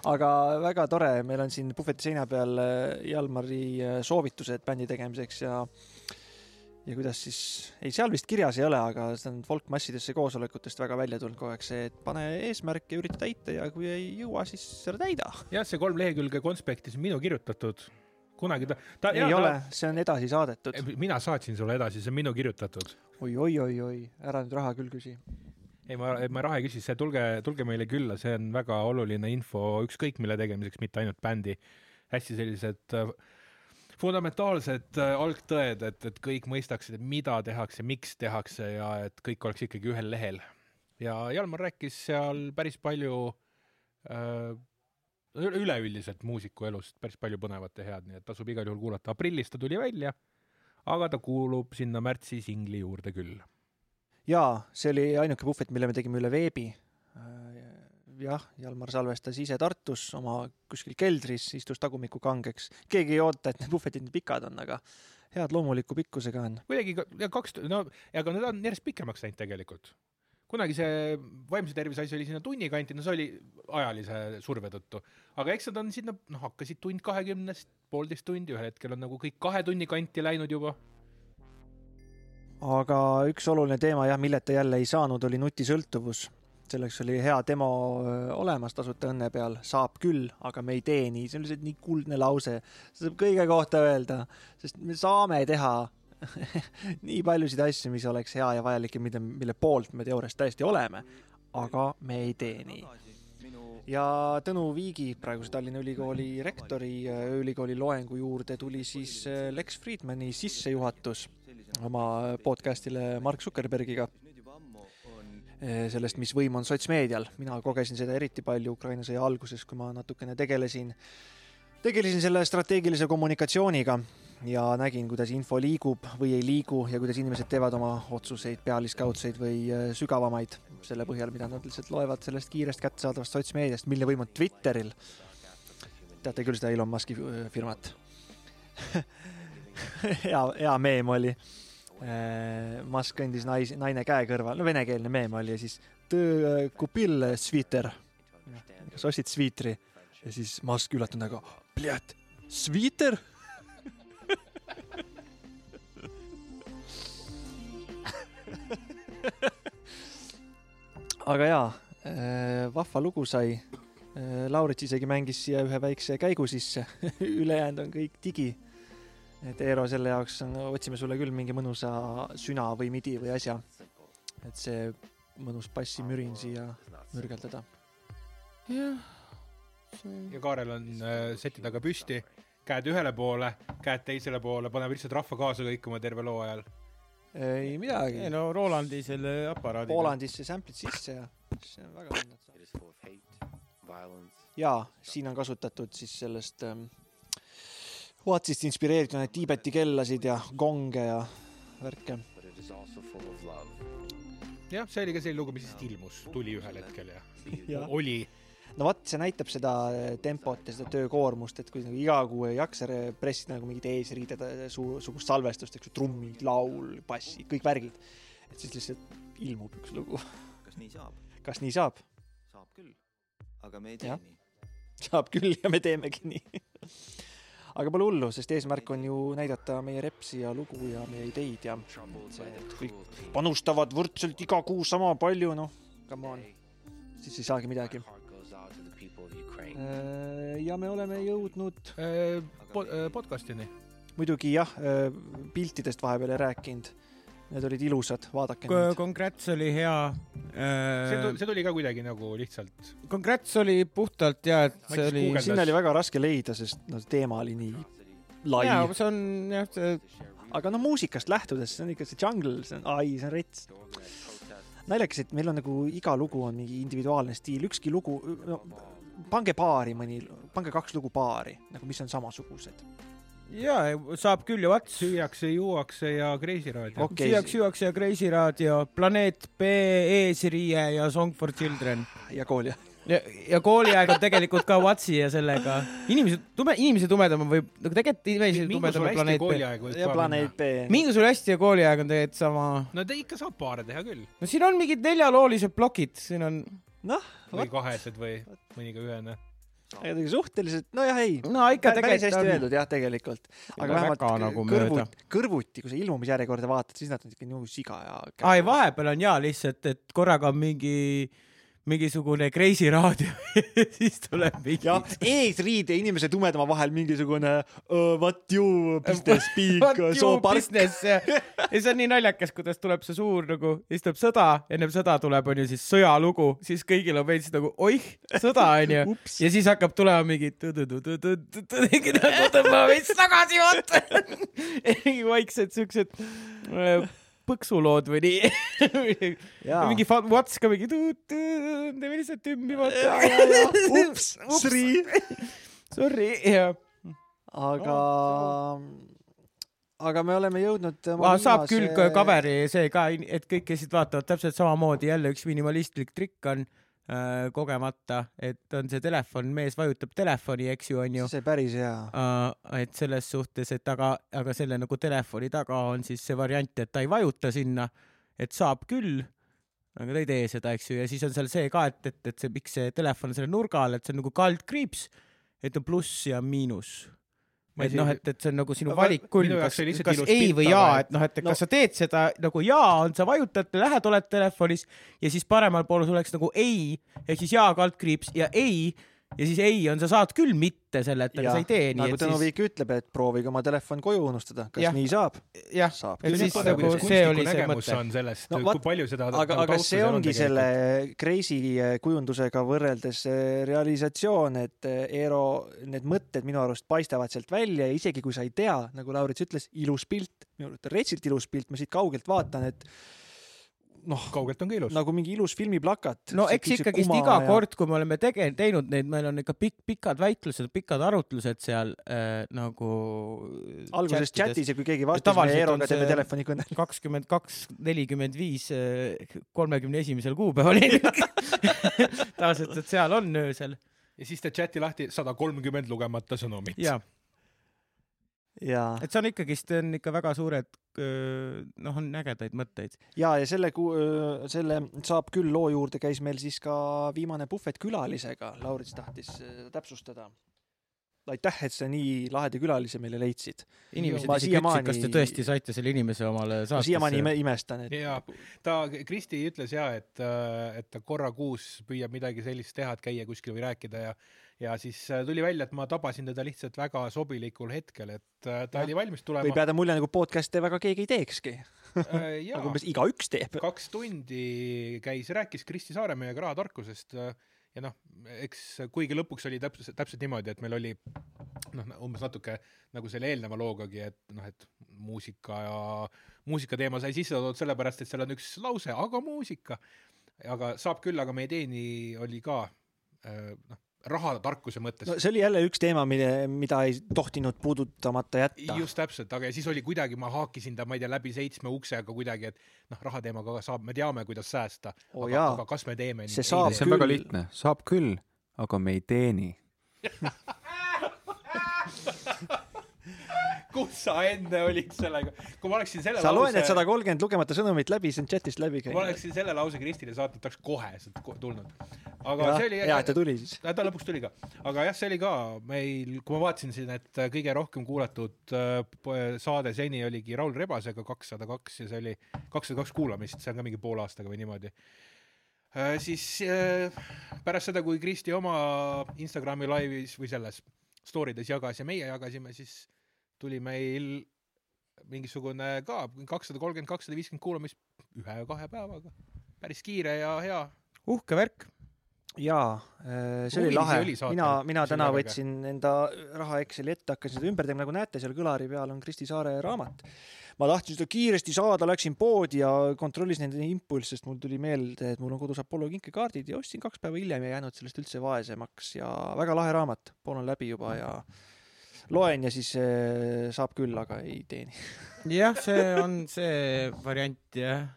aga väga tore, meil on siin puhveti seina peal äh, Jalmari äh, soovitused bändi tegemiseks ja ja kuidas siis, ei seal vist kirjas ei ole, aga see on folkmassidesse koosolekutest väga välja tulnud kogu aeg see, et pane eesmärk ja ürita täita ja kui ei jõua, siis ära täida. jah, see kolm lehekülge konspektis on minu kirjutatud. kunagi ta, ta ei ole, see on edasi saadetud. mina saatsin sulle edasi, see on minu kirjutatud. oi-oi-oi-oi, ära nüüd raha küll küsi. ei, ma, ma raha ei küsi, see tulge, tulge meile külla, see on väga oluline info ükskõik mille tegemiseks, mitte ainult bändi. hästi sellised äh, fundamentaalsed äh, algtõed, et, et kõik mõistaksid, mida tehakse, miks tehakse ja et kõik oleks ikkagi ühel lehel. ja Jalmar rääkis seal päris palju äh, üle- üleüldiselt muusikuelust päris palju põnevat ja head, nii et tasub igal juhul kuulata. aprillis ta tuli välja, aga ta kuulub sinna märtsi singli juurde küll. jaa, see oli ainuke puhvet, mille me tegime üle veebi. jah, Jalmar salvestas ise Tartus oma kuskil keldris, istus tagumikku kangeks. keegi ei oota, et need puhvetid nii pikad on, aga head loomuliku pikkusega on. kuidagi kaks, no aga need on järjest pikemaks läinud tegelikult. kunagi see vaimse tervise asi oli sinna tunni kanti, no see oli ajalise surve tõttu, aga eks nad on sinna, noh, hakkasid tund kahekümnest, poolteist tundi, ühel hetkel on nagu kõik kahe tunni kanti läinud juba. Aga üks oluline teema jah, milleta jälle ei saanud, oli nutisõltuvus. selleks oli hea demo öö, olemas Tasuta õnne peal, saab küll, aga me ei tee nii, see on lihtsalt nii kuldne lause. seda saab kõige kohta öelda, sest me saame teha nii paljusid asju, mis oleks hea ja vajalik ja mida, mille poolt me teoorias täiesti oleme, aga me ei tee nii. ja Tõnu Viigi, praeguse Tallinna Ülikooli rektori öö, ülikooli loengu juurde tuli siis öö, Lex Friedmani sissejuhatus oma podcast'ile Mark Zuckerbergiga eh, sellest, mis võim on sotsmeedial. mina kogesin seda eriti palju Ukraina sõja alguses, kui ma natukene tegelesin, tegelesin selle strateegilise kommunikatsiooniga ja nägin, kuidas info liigub või ei liigu ja kuidas inimesed teevad oma otsuseid pealiskaudseid või eh, sügavamaid selle põhjal, mida nad lihtsalt loevad sellest kiirest kättesaadavast sotsmeediast, milline võim on Twitteril. teate küll seda Elon Musk'i eh, firmat hea, hea meem oli. Musk kõndis nais, naine käe kõrval, no venekeelne meem oli ja siis töö kupil sviter. kas ostsid svitri? ja siis Musk üllatunud, aga pljat, sviter? aga jaa, vahva lugu sai. Laurits isegi mängis siia ühe väikse käigu sisse, ülejäänud on kõik digi et Eero, selle jaoks on, otsime sulle küll mingi mõnusa süna või midi või asja. et see mõnus bassimürin siia mürgeldada. jah, ja Kaarel on äh, seti taga püsti, käed ühele poole, käed teisele poole, paneb lihtsalt rahva kaasa kõikuma terve loo ajal. ei midagi ei. no Rolandi selle aparaadiga. Poolandisse sample'id sisse ja see on väga õnnetu. jaa, siin on kasutatud siis sellest ähm, Watsist inspireeritud neid Tiibeti kellasid ja gonge ja värke. jah, see oli ka selline lugu, mis lihtsalt ilmus, tuli ühel hetkel ja Jah. oli. no vot, see näitab seda tempot ja seda töökoormust, et kui nagu iga kuu ei jaksa re- pressida nagu mingit eesriided, sugust salvestust, eks ju, trummid, laul, bassid, kõik värgid, et siis lihtsalt ilmub üks lugu. kas nii saab? kas nii saab? saab küll. aga me ei tee Jah. nii. saab küll ja me teemegi nii. Aga pole hullu, sest eesmärk on ju näidata meie repsi ja lugu ja meie ideid ja see, et kõik panustavad võrdselt iga kuu sama palju, noh, come on, siis ei saagi midagi. ja me oleme jõudnud äh, podcast'ini. muidugi jah, piltidest vahepeal ei rääkinud. Need olid ilusad, vaadake neid. Congrats oli hea see äh,. see tuli ka kuidagi nagu lihtsalt, Congrats oli puhtalt ja, et see oli sinna oli väga raske leida, sest no teema oli nii lai jaa, see on jah, see aga no muusikast lähtudes, see on ikka see jungle, see on, ai, see on rets. naljakas, et meil on nagu iga lugu on mingi individuaalne stiil, ükski lugu no,, pange paari mõni, pange kaks lugu paari, nagu mis on samasugused. jaa, saab küll ju Vats. süüakse, juuakse ja Kreisi raadio Okei. süüaks, juuakse ja Kreisi raadio, Planeet B, Eesriie ja Song for Children. ja kool jah. ja, ja kooliaeg on tegelikult ka Vatsi ja sellega. inimesed, tume, inimese tumedam on või, nagu tegelikult inimese tumedam on Planeet B. ja planeet. B. mingu sul hästi ja kooliaeg on tegelikult sama. no ta ikka saab paare teha küll. no siin on mingid neljaloolised plokid, siin on, noh, või kahesed või mõni ka ühene. Tegi suhteliselt, nojah, ei. no ikka päris hästi tegelikult on öeldud jah, tegelikult. aga vähemalt nagu kõrvuti mööda., kõrvuti, kui sa ilmumisjärjekorda vaatad, siis nad on ikka nagu siga ja. ai, vahepeal on jaa lihtsalt, et korraga on mingi, mingisugune Kreisi raadio siis tuleb mingi jah, eesriide inimese tumedama vahel mingisugune uh, what you business speak What you so park. ja, ja see on nii naljakas, kuidas tuleb see suur nagu, siis tuleb sõda, ennem sõda tuleb onju siis sõjalugu, siis kõigil on veits nagu oih, sõda onju ja siis hakkab tulema mingi mingi põksulood või nii. Mingi fa- What's ka mingi, teeme lihtsalt tümmi vaata. ups, sri. Sorry ja aga, aga me oleme jõudnud. ah, saab küll ka coveri see ka, et kõik, kes siit vaatavad, täpselt samamoodi jälle üks minimalistlik trikk on kogemata, et on see telefon, mees vajutab telefoni, eks ju, onju. see päris hea. Uh, et selles suhtes, et aga, aga selle nagu telefoni taga on siis see variant, et ta ei vajuta sinna, et saab küll, aga ta ei tee seda, eks ju, ja siis on seal see ka, et, et, et see, miks see telefon on selle nurga all, et see on nagu kaldkriips, et on pluss ja miinus. Et noh, et, et see on nagu sinu valik küll kas kas ei või jaa, et- noh, et no- kas sa teed seda nagu jaa on, sa vajutad, lähed, oled telefonis ja siis paremal pool oleks nagu ei ehk siis jaa kaldkriips ja ei ja siis ei on, sa saad küll mitte selle, et aga sa ei tee nii, nagu et Tõnu siis Viik ütleb, et proovige oma telefon koju unustada, kas Jah. nii saab? jah, saab et siis nagu see oli see nägemus mõte. on sellest No kui palju seda aga, aga see ongi selle Kreisi kujundusega võrreldes eh, realisatsioon, et eh, Eero, need mõtted minu arust paistavad sealt välja ja isegi kui sa ei tea, nagu Laurits ütles, ilus pilt, minu arust on retsilt ilus pilt, ma siit kaugelt vaatan, et noh, kaugelt on ka ilus. nagu mingi ilus filmiplakat. no eks ikkagist iga ja... kord, kui me oleme tege-, teinud neid, meil on ikka pikk, pikad väitlused, pikad arutlused seal äh, nagu alguses chatis ja kui keegi vastas, me Eeroga teeme telefonikõne. kakskümmend kaks, nelikümmend viis, kolmekümne esimesel kuupäeval tavaliselt, et seal on öösel ja siis teed chati lahti sada kolmkümmend lugemata sõnumit. ja, jaa, et see on ikkagist, on ikka väga suured, noh, on ägedaid mõtteid. ja, ja selle, selle saab küll loo juurde käis meil siis ka viimane puhvet külalisega, Laurits tahtis täpsustada. aitäh, et sa nii laheda külalise meile leidsid. inimesed Ma isegi ütlesid, kas te tõesti saite selle inimese omale ma siiamaani ime, saatesse. imestan, et ja ta, Kristi ütles ja, et, et ta korra kuus püüab midagi sellist teha, et käia kuskil või rääkida ja ja siis äh, tuli välja, et ma tabasin teda lihtsalt väga sobilikul hetkel, et äh, ta Jah. oli valmis võib tulema. jääda mulje nagu podcast'e väga keegi ei teekski. jaa nagu, umbes igaüks teeb. kaks tundi käis, rääkis Kristi Saaremehega rahatarkusest äh, ja noh, eks kuigi lõpuks oli täpselt, täpselt niimoodi, et meil oli noh, umbes natuke nagu selle eelneva loogagi, et noh, et muusika ja muusika teema sai sisse toodud sellepärast, et seal on üks lause, aga muusika. aga saab küll, aga meie teeni oli ka äh, noh, rahatarkuse mõttes no see oli jälle üks teema, mille, mida ei tohtinud puudutamata jätta. just täpselt, aga siis oli kuidagi, ma haakisin ta, ma ei tea, läbi seitsme uksega kuidagi, et noh, rahateemaga ka saab, me teame, kuidas säästa Oo aga, aga kas me teeme See saab see on väga lihtne, saab küll, aga me ei teeni. kus sa enne olid sellega, kui ma oleksin selle sa loed need lause sada kolmkümmend lugemata sõnumit läbi, see on chatist läbi kui ma käinud. oleksin selle lause Kristile saatnud, ta oleks kohe sealt tulnud. Aga jah, see oli hea, et ta tuli siis. ta lõpuks tuli ka, aga jah, see oli ka meil, kui ma vaatasin siin, et äh, kõige rohkem kuulatud äh, saade seni oligi Raul Rebasega kakssada kaks ja see oli kakssada kaks kuulamist, see on ka mingi poole aastaga või niimoodi. siis äh, pärast seda, kui Kristi oma Instagrami laivis või selles story des jagas ja meie jagasime, siis tuli meil mingisugune ka kakssada kolmkümmend, kakssada viiskümmend kuulamist ühe-kahe päevaga. päris kiire ja hea uhke värk. jaa, see oli Huvi see lahe oli. saate mina, mina täna võtsin enda raha Exceli ette, hakkasin seda ümber tegema, nagu näete, seal kõlari peal on Kristi Saare raamat. ma tahtsin seda kiiresti saada, läksin poodi ja kontrollisin nende impulsse, sest mul tuli meelde, et mul on kodus Apollo kinkekaardid ja ostsin kaks päeva hiljem ja jäänud sellest üldse vaesemaks ja väga lahe raamat, pool on läbi juba ja loen ja siis eh, saab küll, aga ei teeni. jah, see on see variant jah.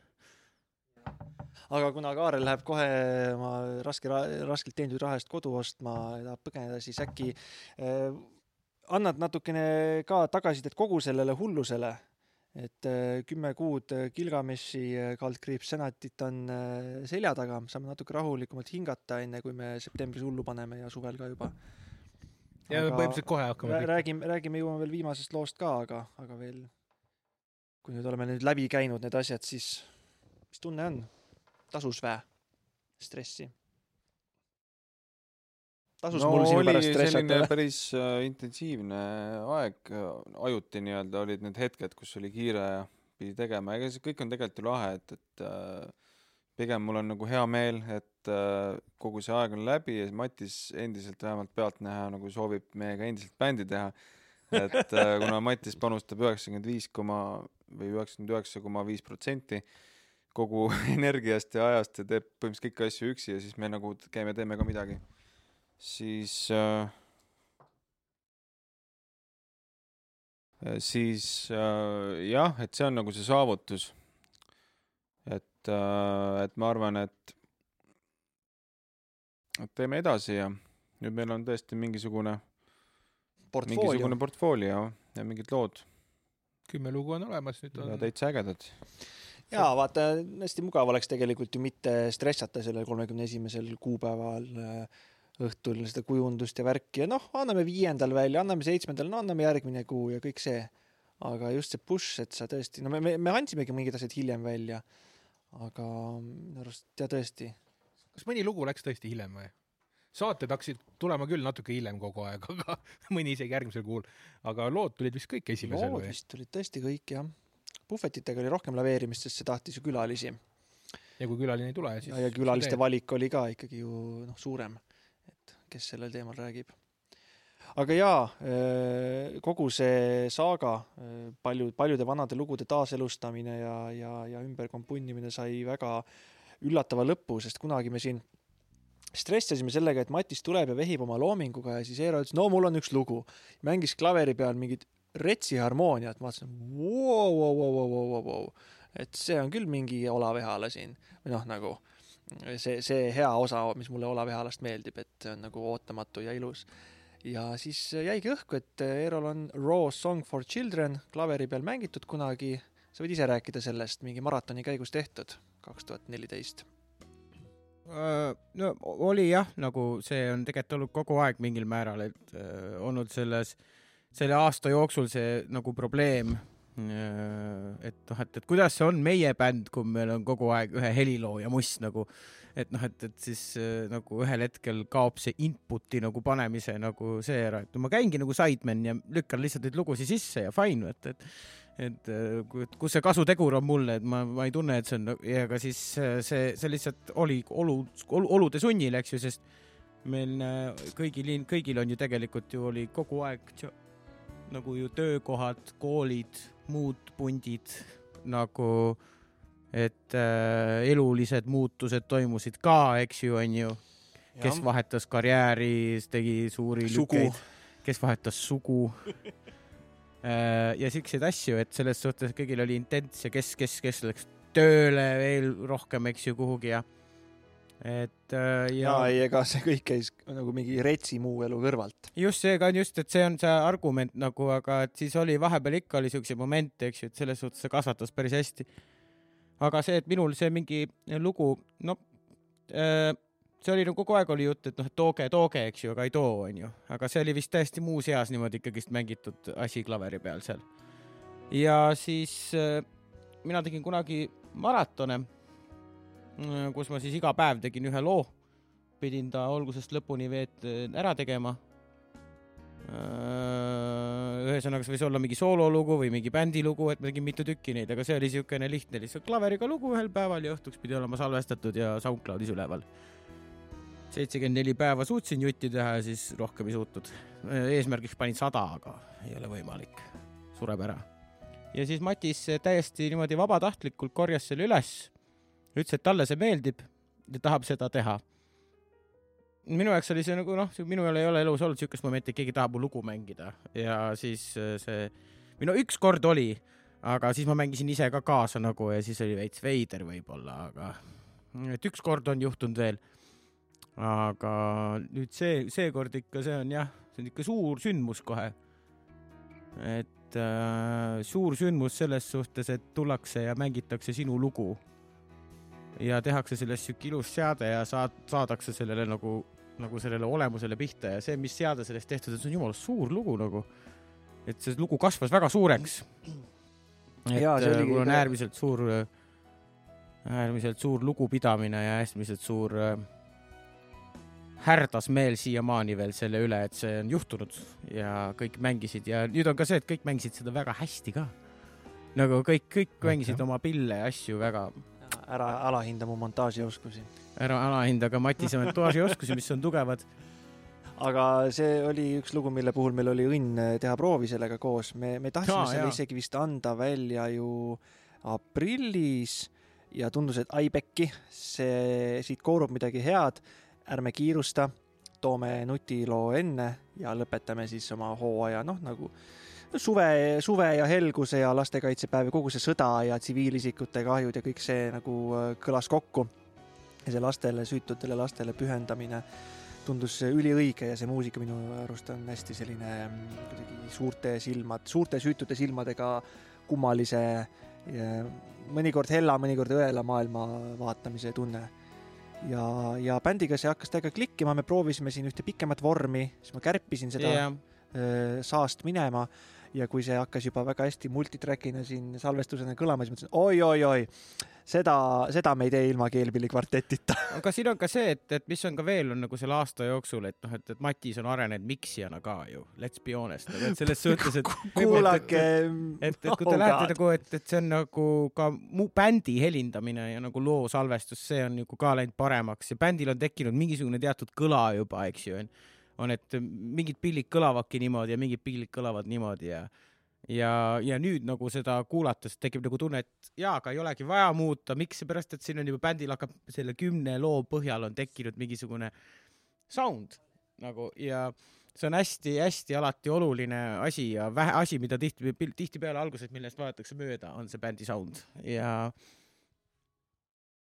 Aga kuna Kaarel läheb kohe oma raske, raskelt teenitud raha eest kodu ostma ja tahab põgeneda, siis äkki äh, annad natukene ka tagasisidet kogu sellele hullusele, et äh, kümme kuud äh, Gilgameshi äh, kaldkriips senatit on äh, selja taga, saame natuke rahulikumalt hingata, enne kui me septembris hullu paneme ja suvel ka juba. Ja Aga põhimõtteliselt kohe hakkame räägime, räägime, jõuame veel viimasest loost ka, aga, aga veel, kui nüüd oleme nüüd läbi käinud need asjad, siis mis tunne on? Tasus vä? stressi? tasus no mul sinu oli pärast stressata päris äh, intensiivne aeg, ajuti nii-öelda olid need hetked, kus oli kiire ja pidi tegema, ega see kõik on tegelikult ju lahe, et, et äh, pigem mul on nagu hea meel, et äh, kogu see aeg on läbi ja Matis endiselt vähemalt pealtnäha nagu soovib meiega endiselt bändi teha. et äh, kuna Matis panustab üheksakümmend viis koma või üheksakümmend üheksa koma viis protsenti kogu energiast ja ajast ja teeb põhimõtteliselt kõiki asju üksi ja siis me nagu käime, teeme ka midagi siis äh, siis äh, jah, et see on nagu see saavutus. et äh,, et ma arvan, et et teeme edasi ja nüüd meil on tõesti mingisugune, mingisugune. portfoolio ja mingid lood kümme lugu on olemas, nüüd on täitsa ägedad. jaa, vaata, hästi mugav oleks tegelikult ju mitte stressata sellel kolmekümne esimesel kuupäeval äh, õhtul seda kujundust ja värki ja noh, anname viiendal välja, anname seitsmendal, no anname järgmine kuu ja kõik see. aga just see push, et sa tõesti, no me, me, me andsimegi mingid asjad hiljem välja. aga minu arust ja tõesti, kas mõni lugu läks tõesti hiljem või? saated hakkasid tulema küll natuke hiljem kogu aeg, aga mõni isegi järgmisel kuul. aga lood tulid vist kõik esimesel lood või? vist tulid tõesti kõik jah. Puhvetitega oli rohkem laveerimist, sest see tahtis ju külalisi ja kui külaline ei tule, siis ja, ja külaliste valik oli ka ikkagi ju noh, suurem, et kes sellel teemal räägib. aga jaa, kogu see saaga, palju, paljude vanade lugude taaselustamine ja, ja, ja ümberkompunnimine sai väga üllatava lõpu, sest kunagi me siin stressasime sellega, et Matis tuleb ja vehib oma loominguga ja siis Eero ütles, no mul on üks lugu. mängis klaveri peal mingit retsi harmooniat, ma vaatasin, vau, vau, vau, vau, vau, vau, et see on küll mingi Olav Ehala siin või noh, nagu see, see hea osa, mis mulle Olav Ehalast meeldib, et see on nagu ootamatu ja ilus. ja siis jäigi õhku, et Eerol on Raw Song for Children klaveri peal mängitud kunagi, sa võid ise rääkida sellest, mingi maratoni käigus tehtud, kaks tuhat neliteist. Äh, no oli jah, nagu see on tegelikult olnud kogu aeg mingil määral, et äh, olnud selles, selle aasta jooksul see nagu probleem äh,. et noh, et, et kuidas see on meie bänd, kui meil on kogu aeg ühe helilooja muss nagu, et noh, et, et siis äh, nagu ühel hetkel kaob see input'i nagu panemise nagu see ära, et ma käingi nagu sideman ja lükkan lihtsalt neid lugusid sisse ja fine, et, et et äh, ku- kus see kasutegur on mulle, et ma, ma ei tunne, et see on, aga siis see, see lihtsalt oli olu, olu, olude sunnil, eks ju, sest meil kõigil, kõigil on ju tegelikult ju oli kogu aeg nagu ju töökohad, koolid, muud pundid nagu, et äh, elulised muutused toimusid ka, eks ju, on ju, kes vahetas karjääri, tegi suuri Sugu. lükeid, kes vahetas sugu. Äh, ja siukseid asju, et selles suhtes kõigil oli intents ja kes, kes, kes läks tööle veel rohkem, eks ju, kuhugi ja et äh, ja jaa, ei, ega see kõik käis nagu mingi retsi muu elu kõrvalt. just seega on just, et see on see argument nagu, aga et siis oli vahepeal ikka oli siukseid momente, eks ju, et selles suhtes see kasvatas päris hästi. aga see, et minul see mingi lugu, no äh, see oli nagu kogu aeg oli jutt, et noh, et tooge, tooge, eks ju, aga ei too, onju, aga see oli vist täiesti muus eas niimoodi ikkagist mängitud asi klaveri peal seal. ja siis äh, mina tegin kunagi maratone, kus ma siis iga päev tegin ühe loo, pidin ta algusest lõpuni veet- ära tegema Äh, ühesõnaga, see võis olla mingi soololugu või mingi bändilugu, et ma tegin mitu tükki neid, aga see oli niisugune lihtne lihtsalt klaveriga lugu ühel päeval ja õhtuks pidi olema salvestatud ja SoundCloudis üleval. seitsekümmend neli päeva suutsin jutti teha ja siis rohkem ei suutnud. eesmärgiks panin sada, aga ei ole võimalik, sureb ära. ja siis Matis täiesti niimoodi vabatahtlikult korjas selle üles, ütles, et talle see meeldib ja tahab seda teha minu jaoks oli see nagu noh, minul ei ole elus olnud siukest momenti, et keegi tahab mu lugu mängida ja siis äh, see, või no ükskord oli, aga siis ma mängisin ise ka kaasa nagu ja siis oli veits veider võib-olla, aga et ükskord on juhtunud veel. aga nüüd see, seekord ikka see on jah, see on ikka suur sündmus kohe. et äh, suur sündmus selles suhtes, et tullakse ja mängitakse sinu lugu ja tehakse sellest sihuke ilus seade ja saad, saadakse sellele nagu nagu sellele olemusele pihta ja see, mis seade sellest tehtud, et see on jumala suur lugu nagu. et see lugu kasvas väga suureks. et see äh, mul on äärmiselt suur, äärmiselt suur lugupidamine ja äärmiselt suur äh, härdasmeel siiamaani veel selle üle, et see on juhtunud ja kõik mängisid ja nüüd on ka see, et kõik mängisid seda väga hästi ka. nagu kõik, kõik mängisid oma pille ja asju väga ära alahinda mu montaažioskusi. ära alahinda ka Matise montaažioskusi, mis on tugevad. aga see oli üks lugu, mille puhul meil oli õnn eh, teha proovi sellega koos. me, me tahtsime Jaa, selle jaa. isegi vist anda välja ju aprillis ja tundus, et ai pekki, see, siit koorub midagi head, ärme kiirusta, toome nutiloo enne ja lõpetame siis oma hooaja, noh nagu suve, suve ja helguse ja lastekaitsepäev ja kogu see sõda ja tsiviilisikute kahjud ja kõik see nagu äh, kõlas kokku. ja see lastele, süütutele lastele pühendamine tundus üliõige ja see muusika minu arust on hästi selline mm, kuidagi suurte silmad, suurte süütute silmadega kummalise, mõnikord hella, mõnikord õela maailma vaatamise tunne. ja, ja bändiga see hakkas täiega klikkima, me proovisime siin ühte pikemat vormi, siis ma kärpisin seda jah, öö, saast minema ja kui see hakkas juba väga hästi multitrack'ina siin salvestusena kõlama, siis mõtlesin oi-oi-oi, seda, seda me ei tee ilma keelpilli kvartetita. aga siin on ka see, et, et mis on ka veel on nagu selle aasta jooksul, et noh, et, et Matis on arenenud miksijana ka ju, let's be honest, et selles suhtes, et kuulake. et, et kui te lähete nagu, et, et see on nagu ka mu bändi helindamine ja nagu loo salvestus, see on nagu ka läinud paremaks ja bändil on tekkinud mingisugune teatud kõla juba, eks ju, on, on, et mingid pillid kõlavadki niimoodi ja mingid pillid kõlavad niimoodi ja ja, ja nüüd nagu seda kuulates tekib nagu tunne, et jaa, aga ei olegi vaja muuta, miks, seepärast et siin on juba bändil hakkab selle kümne loo põhjal on tekkinud mingisugune sound nagu ja see on hästi-hästi alati oluline asi ja vähe asi, mida tihti, tihtipeale alguses, millest vaadatakse mööda, on see bändi sound ja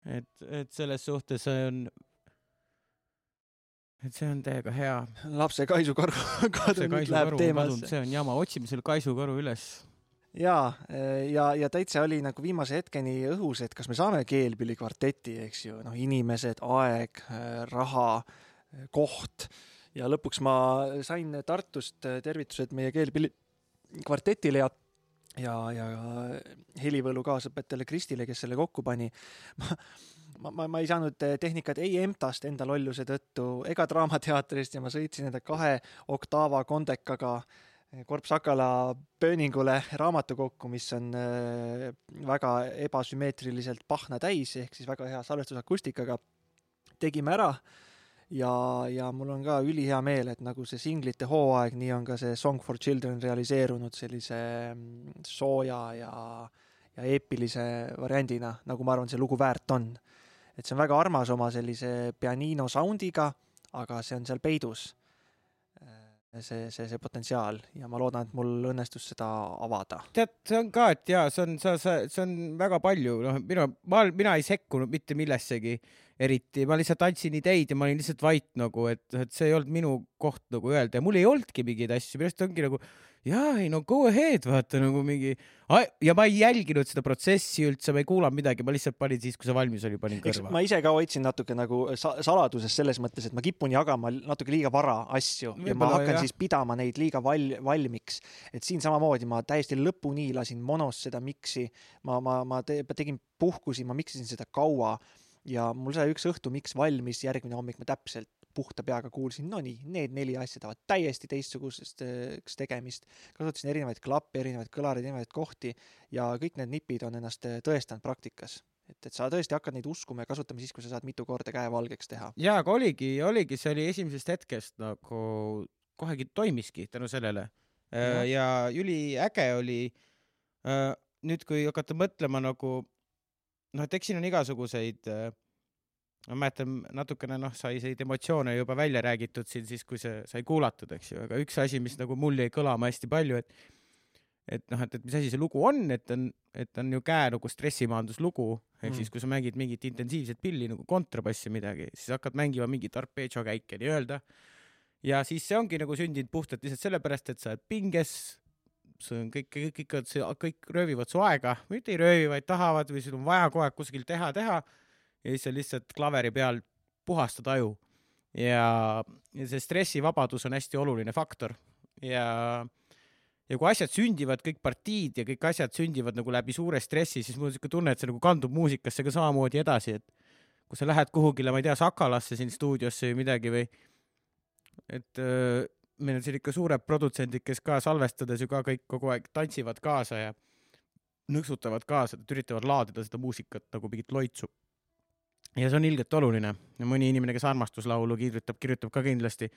et, et selles suhtes on, et see on täiega hea. lapse kaisukaru kadunud läheb teemasse. see on jama, otsime selle kaisukaru üles. ja, ja, ja täitsa oli nagu viimase hetkeni õhus, et kas me saame keelpilli kvarteti, eks ju, noh, inimesed, aeg, raha, koht ja lõpuks ma sain Tartust tervitused meie keelpilli kvartetile ja ja, ja helivõlu kaasõpetajale Kristile, kes selle kokku pani. ma, ma, ma, ma ei saanud tehnikat ei EMTA-st enda lolluse tõttu ega Draamateatrist ja ma sõitsin enda kahe oktaava kondekaga Korp Sakala pööningule raamatukokku, mis on äh, väga ebasümmeetriliselt pahna täis ehk siis väga hea salvestusakustikaga. tegime ära ja, ja mul on ka ülihea meel, et nagu see singlite hooaeg, nii on ka see Song for Children realiseerunud sellise mm, sooja ja, ja eepilise variandina, nagu ma arvan, see lugu väärt on. Et see on väga armas oma sellise pianino sound'iga, aga see on seal peidus. see, see, see potentsiaal ja ma loodan, et mul õnnestus seda avada. tead, see on ka, et jaa, see on, sa, sa, see on väga palju, noh, mina, ma, mina ei sekkunud mitte millessegi eriti, ma lihtsalt andsin ideid ja ma olin lihtsalt vait nagu, et, et see ei olnud minu koht nagu öelda ja mul ei olnudki mingeid asju, minu arust ongi nagu jaa, ei no go ahead, vaata nagu mingi ja ma ei jälginud seda protsessi üldse, ma ei kuulanud midagi, ma lihtsalt panin siis, kui see valmis oli, panin kõrva. ma ise ka hoidsin natuke nagu sa saladuses selles mõttes, et ma kipun jagama natuke liiga vara asju ja ma hakkan jah. siis pidama neid liiga val-, valmiks. et siin samamoodi ma täiesti lõpuni lasin monos seda miksi, ma, ma, ma te, tegin puhkusi, ma miksisin seda kaua ja mul sai üks õhtu miks valmis, järgmine hommik ma täpselt puhta peaga kuulsin, no nii, need neli asja tahavad täiesti teistsugusest eh, tegemist. kasutasin erinevaid klappe, erinevaid kõlareid, erinevaid kohti ja kõik need nipid on ennast eh, tõestanud praktikas. et, et sa tõesti hakkad neid uskuma ja kasutama siis, kui sa saad mitu korda käe valgeks teha. jaa, aga oligi, oligi, see oli esimesest hetkest nagu kohegi toimiski tänu sellele. Jah. ja üliäge oli äh, nüüd, kui hakata mõtlema nagu noh, et eks siin on igasuguseid äh, ma mäletan natukene noh, sai neid emotsioone juba välja räägitud siin siis, kui see sai kuulatud, eks ju, aga üks asi, mis nagu mul jäi kõlama hästi palju, et et noh, et, et mis asi see lugu on, et on, et on ju käe nagu stressimaanduslugu, ehk Mm. siis kui sa mängid mingit intensiivset pilli nagu kontrabassi midagi, siis hakkad mängima mingit arpeggio käike nii-öelda. ja siis see ongi nagu sündinud puhtalt lihtsalt sellepärast, et sa oled pinges, see on kõik, kõik, kõik, kõik, kõik röövivad su aega, mitte ei röövi, vaid tahavad või sul on vaja kogu aeg kuskil teha, teha ja siis sa lihtsalt klaveri peal puhastad aju. ja, ja see stressivabadus on hästi oluline faktor ja ja kui asjad sündivad, kõik partiid ja kõik asjad sündivad nagu läbi suure stressi, siis mul on siuke tunne, et see nagu kandub muusikasse ka samamoodi edasi, et kui sa lähed kuhugile, ma ei tea, Sakalasse siin stuudiosse või midagi või et öö, meil on siin ikka suured produtsendid, kes ka salvestades ju ka kõik kogu aeg tantsivad kaasa ja nõksutavad kaasa, et üritavad laadida seda muusikat nagu mingit loitsu. Ja see on ilgelt oluline. Ja mõni inimene, kes armastuslaulu kirjutab, kirjutab ka kindlasti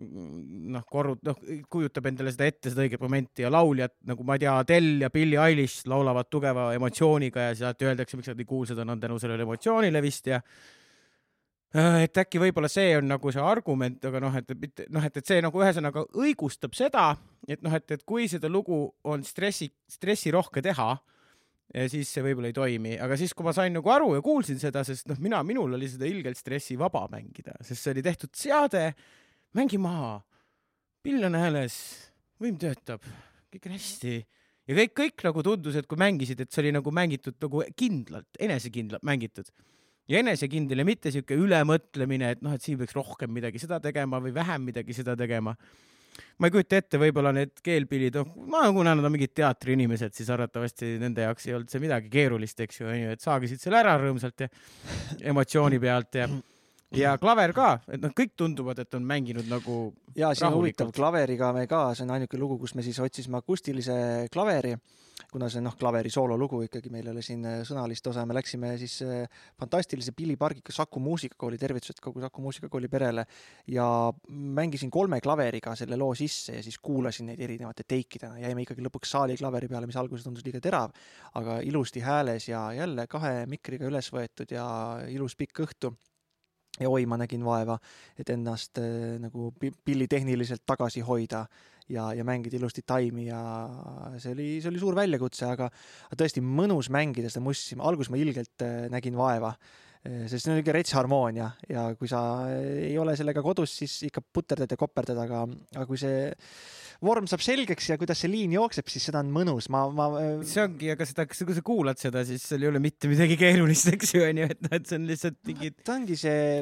noh, korru-, noh, kujutab endale seda ette, seda õiget momenti ja lauljad nagu ma ei tea, Adele ja Billie Eilish laulavad tugeva emotsiooniga ja siis alati öeldakse, miks nad nii kuulsad on, on tänu sellele emotsioonile vist ja äh, et äkki võib-olla see on nagu see argument, aga noh, et mitte noh, et, et see nagu ühesõnaga õigustab seda, et noh, et, et kui seda lugu on stressi, stressirohke teha, siis see võib-olla ei toimi, aga siis, kui ma sain nagu aru ja kuulsin seda, sest noh, mina, minul oli seda ilgelt stressivaba mängida, sest see oli tehtud seade, mängi maha, pill on hääles, võim töötab, kõik on hästi. Ja kõik, kõik nagu tundus, et kui mängisid, et see oli nagu mängitud nagu kindlalt, enesekindlalt mängitud. Ja enesekindel ja mitte sihuke ülemõtlemine, et noh, et siin peaks rohkem midagi seda tegema või vähem midagi seda tegema. Ma ei kujuta ette, võib-olla need keelpillid, noh, ma kuna nad on mingid teatriinimesed, siis arvatavasti nende jaoks ei olnud see midagi keerulist, eks ju, onju, et saagisid selle ära rõõmsalt ja emotsiooni pealt ja ja klaver ka, et noh, kõik tunduvad, et on mänginud nagu ja siin on huvitav. Klaveriga me ka, see on ainuke lugu, kus me siis otsisime akustilise klaveri, kuna see noh, klaveri soololugu ikkagi, meil ei ole siin äh, sõnalist osa, me läksime siis äh, fantastilise Billy Pargiga Saku muusikakooli, tervitused kogu Saku muusikakooli perele. Ja mängisin kolme klaveriga selle loo sisse ja siis kuulasin neid erinevate teikidena, jäime ikkagi lõpuks saali klaveri peale, mis alguses tundus liiga terav, aga ilusti hääles ja jälle kahe mikriga üles võetud ja ilus pikk õhtu ja oi, ma nägin vaeva, et ennast äh, nagu pi- pillitehniliselt tagasi hoida ja, ja mängida ilusti taimi ja see oli, see oli suur väljakutse, aga tõesti mõnus mängida seda mussi, alguses ma ilgelt äh, nägin vaeva, sest see on niisugune rets harmoonia ja kui sa ei ole sellega kodus, siis ikka puterdad ja koperdad, aga, aga kui see vorm saab selgeks ja kuidas see liin jookseb, siis seda on mõnus, ma, ma see ongi, aga seda, kui sa kuulad seda, siis seal ei ole mitte midagi keerulist, eks ju, onju, et noh, et see on lihtsalt mingi ta ongi see,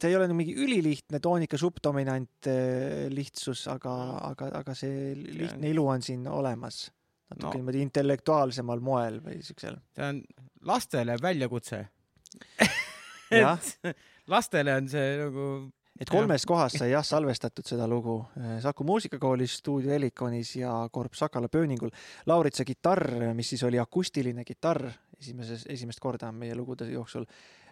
see ei ole nagu mingi ülilihtne toonika subdominant äh, lihtsus, aga, aga, aga see lihtne ilu on siin olemas. natuke no. niimoodi intellektuaalsemal moel või siuksel. see on lastele väljakutse. Lastele on see nagu et kolmes kohas sai jah salvestatud seda lugu. Saku muusikakoolis, stuudio Helikonis ja Korp Sakala pööningul. Lauritsa kitarr, mis siis oli akustiline kitarr esimeses, esimest korda meie lugude jooksul,